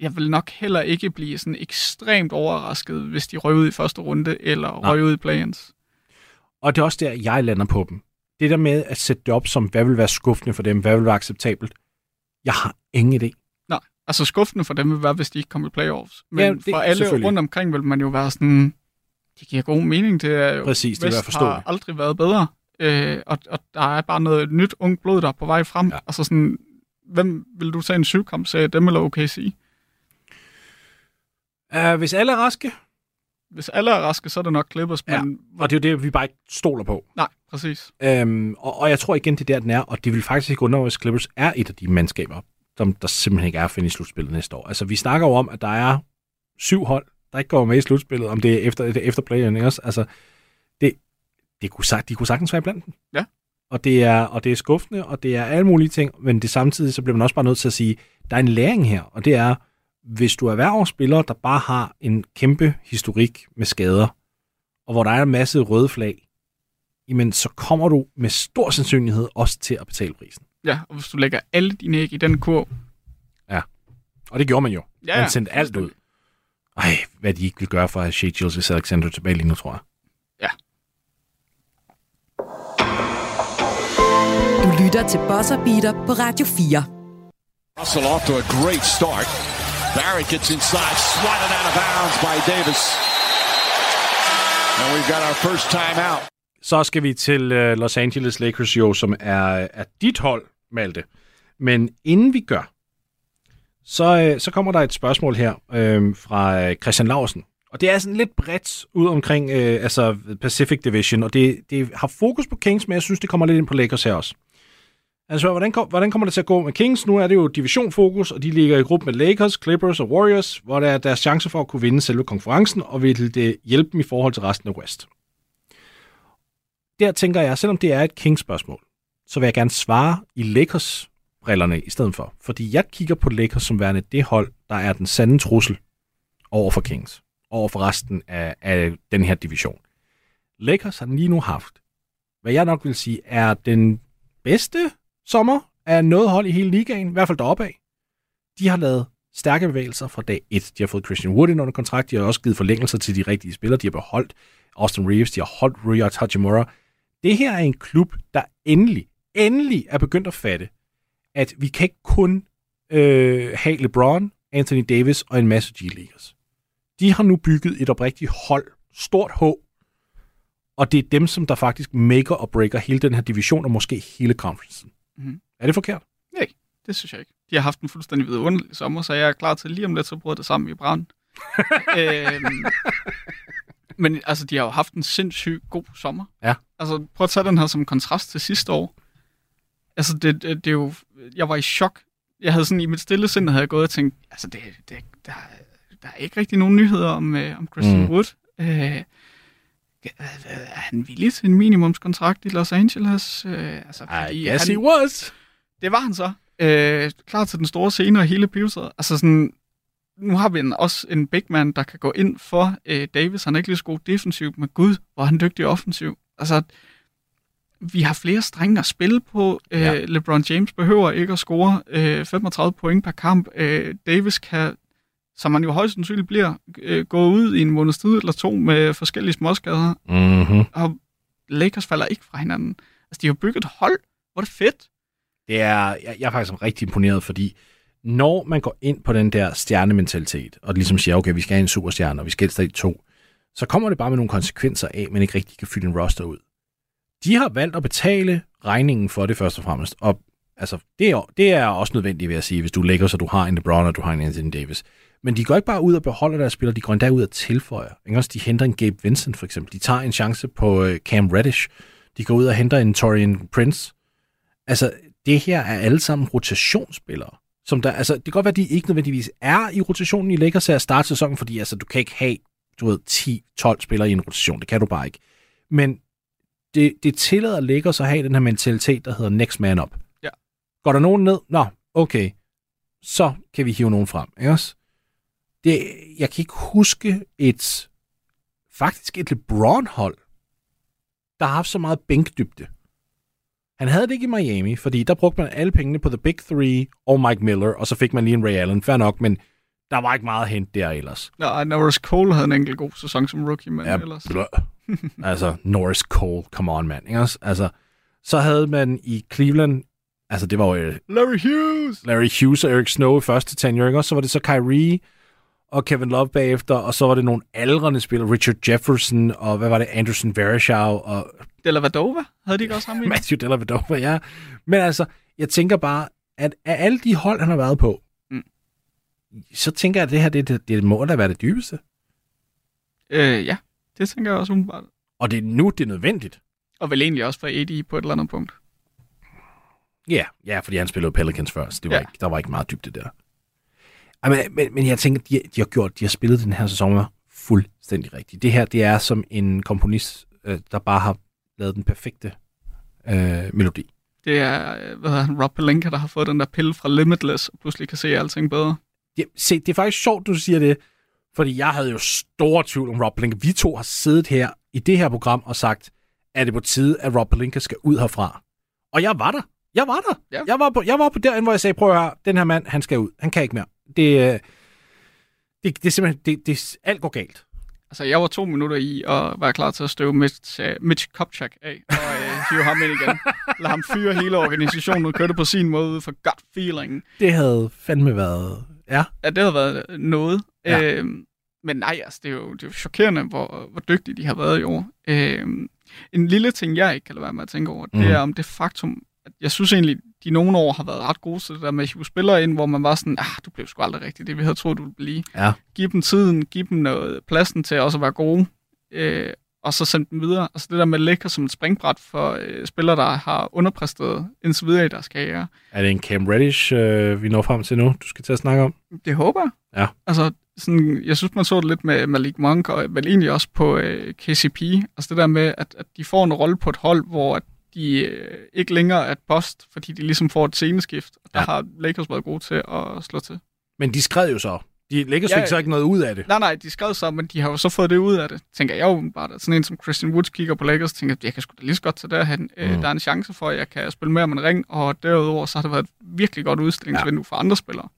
jeg vil nok heller ikke blive sådan ekstremt overrasket, hvis de røg ud i første runde, eller Nej. røg ud i play-ins. Og det er også der, jeg lander på dem. Det der med at sætte det op som, hvad vil være skuffende for dem, hvad vil være acceptabelt, jeg har ingen idé. Altså skuffende for dem vil være, hvis de ikke kommer i playoffs. Men ja, det, for alle rundt omkring vil man jo være sådan, det giver god mening. Det er jo, Præcis, det Vest har aldrig været bedre. Øh, og, og der er bare noget nyt ung blod, der er på vej frem. Ja. Altså sådan, hvem vil du tage en syvkamp, sagde dem eller OKC? Uh, hvis alle er raske? Hvis alle er raske, så er det nok Clippers. Ja, men... og det er jo det, vi bare ikke stoler på. Nej, præcis. Øhm, og, og jeg tror igen, det er der, den er, og det vil faktisk ikke undre, hvis Clippers er et af de mandskaber, som der simpelthen ikke er at finde i slutspillet næste år. Altså, vi snakker jo om, at der er syv hold, der ikke går med i slutspillet, om det er efter, det er efter ikke også? Altså, det, det kunne, sagt, de kunne sagtens være blandt dem. Ja. Og det, er, og det er skuffende, og det er alle mulige ting, men det samtidig, så bliver man også bare nødt til at sige, der er en læring her, og det er, hvis du er hver spiller, der bare har en kæmpe historik med skader, og hvor der er en masse røde flag, jamen så kommer du med stor sandsynlighed også til at betale prisen. Ja, og hvis du lægger alle dine æg i den kurv. Ja, og det gjorde man jo. Ja, man sendte alt ud. Ej, hvad de ikke vil gøre for at have Shea Gilles Alexander tilbage lige nu, tror jeg. Ja. Du lytter til Buzzer Beater på Radio 4. Russell off to a great start. Barrett gets inside, swatted out of bounds by Davis. And we've got our first time out. Så skal vi til øh, Los Angeles Lakers jo, som er, er dit hold, Malte. Men inden vi gør, så, øh, så kommer der et spørgsmål her øh, fra øh, Christian Larsen. Og det er sådan lidt bredt ud omkring øh, altså Pacific Division, og det, det har fokus på Kings, men jeg synes, det kommer lidt ind på Lakers her også. Altså, hvordan, kom, hvordan kommer det til at gå med Kings? Nu er det jo divisionfokus, og de ligger i gruppe med Lakers, Clippers og Warriors, hvor der er deres chance for at kunne vinde selve konferencen, og vil det hjælpe dem i forhold til resten af West. Der tænker jeg, selvom det er et Kings-spørgsmål, så vil jeg gerne svare i Lakers-brillerne i stedet for. Fordi jeg kigger på Lakers som værende det hold, der er den sande trussel over for Kings, over for resten af, af den her division. Lakers har lige nu haft, hvad jeg nok vil sige, er den bedste sommer af noget hold i hele ligaen, i hvert fald deroppe af. De har lavet stærke bevægelser fra dag 1. De har fået Christian Wood ind under kontrakt, de har også givet forlængelser til de rigtige spillere, de har beholdt Austin Reeves, de har holdt Rui Hachimura. Det her er en klub, der endelig, endelig er begyndt at fatte, at vi kan ikke kun øh, have LeBron, Anthony Davis og en masse G-Leaguers. De har nu bygget et oprigtigt hold, stort H, og det er dem, som der faktisk maker og breaker hele den her division, og måske hele conferencen. Mhm. Er det forkert? Nej, det synes jeg ikke. De har haft en fuldstændig vidunderlig sommer, så jeg er klar til lige om lidt, så bryder det sammen i brand. øhm, men altså, de har jo haft en sindssygt god sommer. Ja. Altså, prøv at tage den her som kontrast til sidste år. Altså, det, det, det er jo... Jeg var i chok. Jeg havde sådan, i mit stille sind havde jeg gået og tænkt, altså, det, det, der, der er ikke rigtig nogen nyheder om, øh, om Christian Mm. mm. Wood. Øh, er han villig til en minimumskontrakt i Los Angeles? Øh, altså, I guess han, he was. det var han så. Øh, klar til den store scene og hele pivetøjet. Altså sådan, nu har vi en, også en big man, der kan gå ind for øh, Davis. Han er ikke lige så god defensivt, men gud, hvor han dygtig offensiv. Altså, vi har flere strenge at spille på. Øh, Ja. ja. LeBron James behøver ikke at score øh, 35 point per kamp. Øh, Davis kan, som man jo højst sandsynligt bliver, øh, gå ud i en måneds tid eller to med forskellige småskader. Mm-hmm. Og Lakers falder ikke fra hinanden. Altså, de har bygget et hold. Hvor er det fedt. Det er, jeg, jeg er faktisk rigtig imponeret, fordi når man går ind på den der stjernementalitet, og ligesom siger, okay, vi skal have en superstjerne, og vi skal helst have to, så kommer det bare med nogle konsekvenser af, at man ikke rigtig kan fylde en roster ud. De har valgt at betale regningen for det først og fremmest, og altså, det, er, det er også nødvendigt, vil jeg sige, hvis du lægger, så du har en LeBron, og du har en Anthony Davis. Men de går ikke bare ud og beholder deres spillere, de går endda ud og tilføjer. Ikke? Også de henter en Gabe Vincent, for eksempel. De tager en chance på øh, Cam Reddish. De går ud og henter en Torian Prince. Altså, det her er alle sammen rotationsspillere. Som der, altså, det kan godt være, at de ikke nødvendigvis er i rotationen i Lakers her at starte sæsonen, fordi altså, du kan ikke have du ved, 10-12 spillere i en rotation. Det kan du bare ikke. Men det, det tillader Lakers at have den her mentalitet, der hedder next man up. Ja. Går der nogen ned? Nå, okay. Så kan vi hive nogen frem. Ikke også? Det, jeg kan ikke huske et faktisk et LeBron-hold, der har haft så meget bænkdybde. Han havde det ikke i Miami, fordi der brugte man alle pengene på The Big Three og Mike Miller, og så fik man lige en Ray Allen. Fair nok, men der var ikke meget at hente der ellers. Nej, Norris Cole havde en enkelt god sæson som rookie, men Ja, ellers... blø. altså, Norris Cole, come on, mand. Ikke også? Altså, så havde man i Cleveland, altså det var jo øh, Larry Hughes! Larry Hughes og Eric Snow i første tenure, ikke? også? så var det så Kyrie og Kevin Love bagefter, og så var det nogle aldrende spillere, Richard Jefferson, og hvad var det, Anderson Varejao, og Della Vadova, havde de ikke også ham i? Matthew Dellavedova, ja. Men altså, jeg tænker bare, at af alle de hold, han har været på, mm. Så tænker jeg, at det her, det, det, det må da være det dybeste. Øh, ja, det tænker jeg også umiddelbart. Og det er nu, det er nødvendigt. Og vel egentlig også for AD på et eller andet punkt. Ja, ja, fordi han spillede Pelicans først. Det var Ja. ikke, der var ikke meget dybde der. Men, men, men jeg tænker, de, de har gjort, de har spillet den her sæson fuldstændig rigtigt. Det her, det er som en komponist, øh, der bare har lavet den perfekte øh, melodi. Det er, øh, hvad hedder han, Rob Pelinka, der har fået den der pille fra Limitless, og pludselig kan se alting bedre. Ja, se, det er faktisk sjovt, du siger det, fordi jeg havde jo stor tvivl om Rob Pelinka. Vi to har siddet her i det her program og sagt, er det på tide, at Rob Pelinka skal ud herfra? Og jeg var der. Jeg var der. Ja. Jeg var på, jeg var på derinde, hvor jeg sagde, prøv at høre, den her mand, han skal ud. Han kan ikke mere. Det, øh, det, det er simpelthen, det, det, alt går galt. Altså, jeg var to minutter i og var klar til at støve Mitch, uh, Mitch Kopchak af og uh, hive ham ind igen. Lad ham fyre hele organisationen og køre det på sin måde for gut feeling. Det havde fandme været... Ja. Ja, det havde været noget. Ja. Øhm, men nej, altså, det er jo, det er jo chokerende, hvor, hvor dygtige de har været i år. Øh, en lille ting, jeg ikke kan lade være med at tænke over, mm. det er om det faktum, jeg synes egentlig, de nogle år har været ret gode til det der med at hive spillere ind, hvor man var sådan, ah, du blev sgu aldrig rigtigt det, vi havde troet, du ville blive. Ja. Giv dem tiden, giv dem noget pladsen til også at være gode, øh, og så sende dem videre. Altså det der med lægge som et springbræt for øh, spillere, der har underpræsteret indtil videre i deres karriere. Er det en Cam Reddish, øh, vi når frem til nu, du skal til at snakke om? Det håber jeg. Ja. Altså, sådan, jeg synes, man så det lidt med Malik Monk, og vel egentlig også på øh, KCP. Altså det der med, at, at de får en rolle på et hold, hvor at de øh, ikke længere er et post, fordi de ligesom får et sceneskift. Og der Ja. har Lakers været gode til at slå til. Men de skred jo så. De Lakers Ja, fik så ikke noget ud af det. Nej, nej, de skrev så, men de har jo så fået det ud af det, tænker jeg jo bare. Sådan en som Christian Woods kigger på Lakers, tænker, jeg kan sgu da lige så godt tage derhen. Mm. Øh, der er en chance for, at jeg kan spille mere med en ring, og derudover så har det været et virkelig godt udstillingsvindue ja. for andre spillere.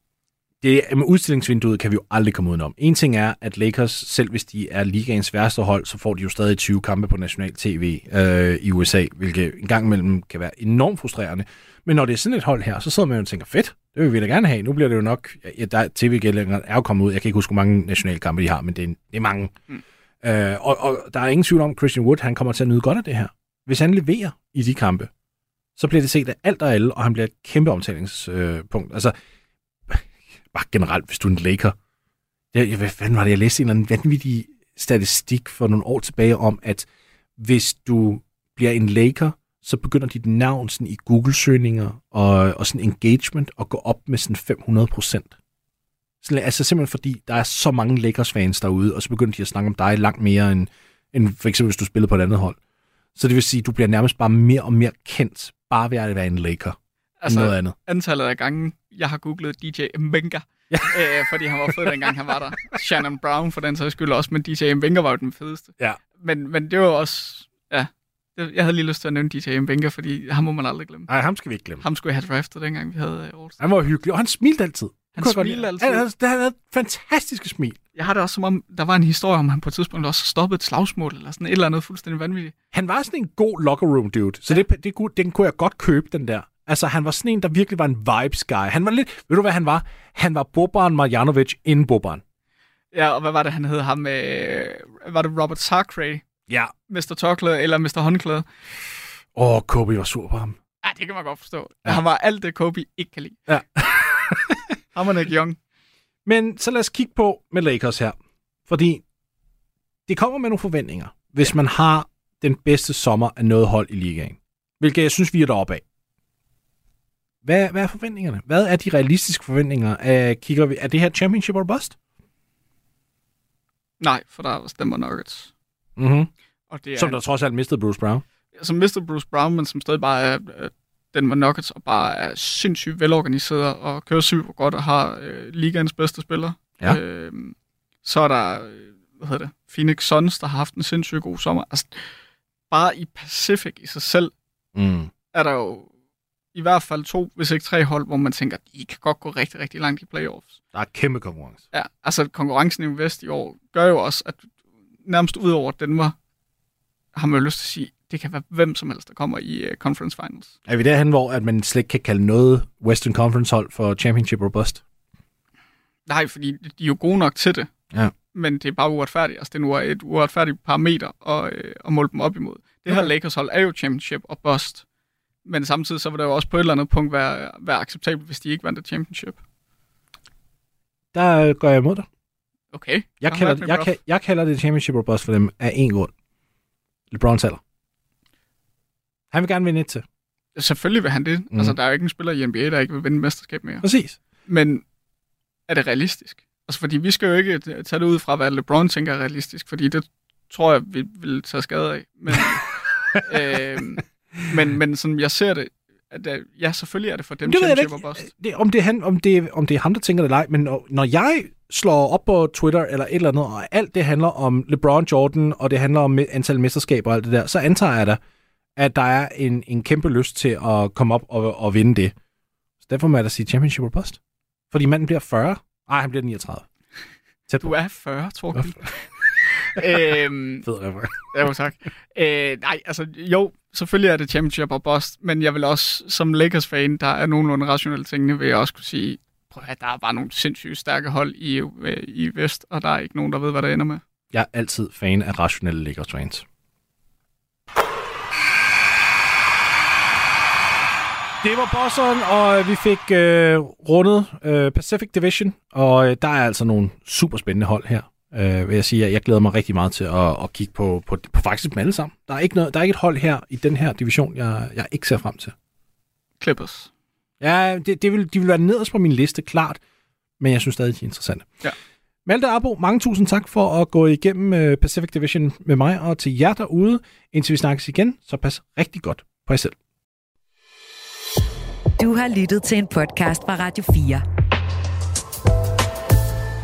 Det med udstillingsvinduet kan vi jo aldrig komme udenom. En ting er, at Lakers, selv hvis de er ligaens værste hold, så får de jo stadig 20 kampe på national tv øh, i USA, hvilket en gang imellem kan være enormt frustrerende. Men når det er sådan et hold her, så sidder man jo og tænker, fedt, det vil vi da gerne have. Nu bliver det jo nok, ja, der tv-gældingerne er jo kommet ud, jeg kan ikke huske, hvor mange nationalkampe de har, men det er, det er mange. Mm. Øh, og, og der er ingen tvivl om, Christian Wood, han kommer til at nyde godt af det her. Hvis han leverer i de kampe, så bliver det set af alt og alle, og han bliver et kæmpe omtalingspunkt. Altså, bare generelt, hvis du er en Laker. Jeg, jeg, hvad fanden var det, jeg læste en eller anden vanvittig statistik for nogle år tilbage om, at hvis du bliver en Laker, så begynder dit navn sådan i Google-søgninger og, og sådan engagement at gå op med sådan 500 procent. Altså simpelthen fordi, der er så mange Lakers-fans derude, og så begynder de at snakke om dig langt mere, end, end for eksempel hvis du spillede på et andet hold. Så det vil sige, at du bliver nærmest bare mere og mere kendt, bare ved at være en Laker, altså, noget andet. antallet af gange, jeg har googlet DJ Mbenga, ja. øh, fordi han var fed, dengang han var der. Shannon Brown for den sags skyld også, men DJ Mbenga var jo den fedeste. Ja. Men, men det var også, ja, det, jeg havde lige lyst til at nævne DJ Mbenga, fordi ham må man aldrig glemme. Nej, ham skal vi ikke glemme. Ham skulle jeg have draftet, dengang vi havde øh. Han var hyggelig, og han smilte altid. Han smilte altid. Han, han, han havde et fantastisk smil. Jeg har det også som om, der var en historie om, han på et tidspunkt også stoppede et slagsmål, eller sådan et eller andet fuldstændig vanvittigt. Han var sådan en god locker room dude, så det, det, kunne- den kunne jeg godt købe, den der. Altså, han var sådan en, der virkelig var en vibes guy. Han var lidt, ved du hvad han var? Han var Boban Marjanovic inden Boban. Ja, og hvad var det, han hed ham? Øh, var det Robert Sacre? Ja. Mr. Tørklæde eller Mr. Håndklæde? Åh, Kobe var sur på ham. Ja, det kan man godt forstå. Ja. Han var alt det, Kobe ikke kan lide. Ja. ham og Nick Young. Men så lad os kigge på med Lakers her. Fordi det kommer med nogle forventninger, hvis man har den bedste sommer af noget hold i ligaen. Hvilket jeg synes, vi er deroppe af. Hvad, hvad er forventningerne? Hvad er de realistiske forventninger? Uh, kigger vi, er det her championship or bust? Nej, for der var Denver Nuggets. Mm-hmm. Og det er Som der trods alt mistede Bruce Brown. som mister Bruce Brown, men som stadig bare er øh, Denver Nuggets, og bare er sindssygt velorganiseret og kører super godt og har øh, ligaens bedste spiller. Ja. Øh, så er der, øh, hvad hedder det, Phoenix Suns, der har haft en sindssygt god sommer. Altså, bare i Pacific i sig selv, Mm. er der jo i hvert fald to, hvis ikke tre hold, hvor man tænker, de kan godt gå rigtig, rigtig langt i playoffs. Der er kæmpe konkurrence. Ja, altså konkurrencen i Vest i år gør jo også, at nærmest ud over Denver, har man jo lyst til at sige, det kan være hvem som helst, der kommer i uh, Conference Finals. Er vi derhen, hvor at man slet ikke kan kalde noget Western Conference hold for championship or bust? Nej, fordi de er jo gode nok til det. Ja. Men det er bare uretfærdigt. Altså, det er et uretfærdigt parameter at, øh, at måle dem op imod. Det her Okay. Lakers hold er jo championship og bust. Men samtidig så vil der jo også på et eller andet punkt være, være acceptabelt, hvis de ikke vandt et championship. Der går jeg imod dig. Okay. Jeg, kalder, jeg, kan, jeg kalder det championship or bust for dem af en grund. LeBron taler. Han vil gerne vinde et til. Selvfølgelig vil han det. Mm. Altså, der er jo ikke en spiller i NBA, der ikke vil vinde mesterskab mere. Præcis. Men er det realistisk? Altså, fordi vi skal jo ikke tage det ud fra, hvad LeBron tænker er realistisk, fordi det tror jeg, vi vil tage skade af. Men, øh, men, men sådan, jeg ser det, at øh, ja, selvfølgelig er det for dem, Det ved jeg ikke. Det, om, det er han, om, det, om det er ham, der tænker det eller ej, men når, når jeg slår op på Twitter eller et eller andet, og alt det handler om LeBron Jordan, og det handler om antal mesterskaber og alt det der, så antager jeg da, at der er en, en kæmpe lyst til at komme op og, og vinde det. Så derfor må jeg da sige championship or bust. Fordi manden bliver 40. Nej, han bliver 39. Tæt på. Du er 40, Torgild. øhm, Fed ja, jo, tak. Øh, nej, altså jo, selvfølgelig er det championship og bust, men jeg vil også, som Lakers-fan, der er nogenlunde rationelle tingene, vil jeg også kunne sige, prøv at, der er bare nogle sindssygt stærke hold i, øh, i Vest, og der er ikke nogen, der ved, hvad det ender med. Jeg er altid fan af rationelle Lakers fans. Det var bosseren, og vi fik øh, rundet øh, Pacific Division, og øh, der er altså nogle super spændende hold her. Øh, vil jeg sige, jeg glæder mig rigtig meget til at, at kigge på, på, på faktisk dem alle sammen. Der er, ikke noget, der er ikke et hold her i den her division, jeg, jeg ikke ser frem til. Clippers. Ja, det, det vil, de vil være nederst på min liste, klart, men jeg synes stadig, de er interessante. Ja. Malte Abo, mange tusind tak for at gå igennem uh, Pacific Division med mig, og til jer derude, indtil vi snakkes igen, så pas rigtig godt på jer selv. Du har lyttet til en podcast fra Radio 4.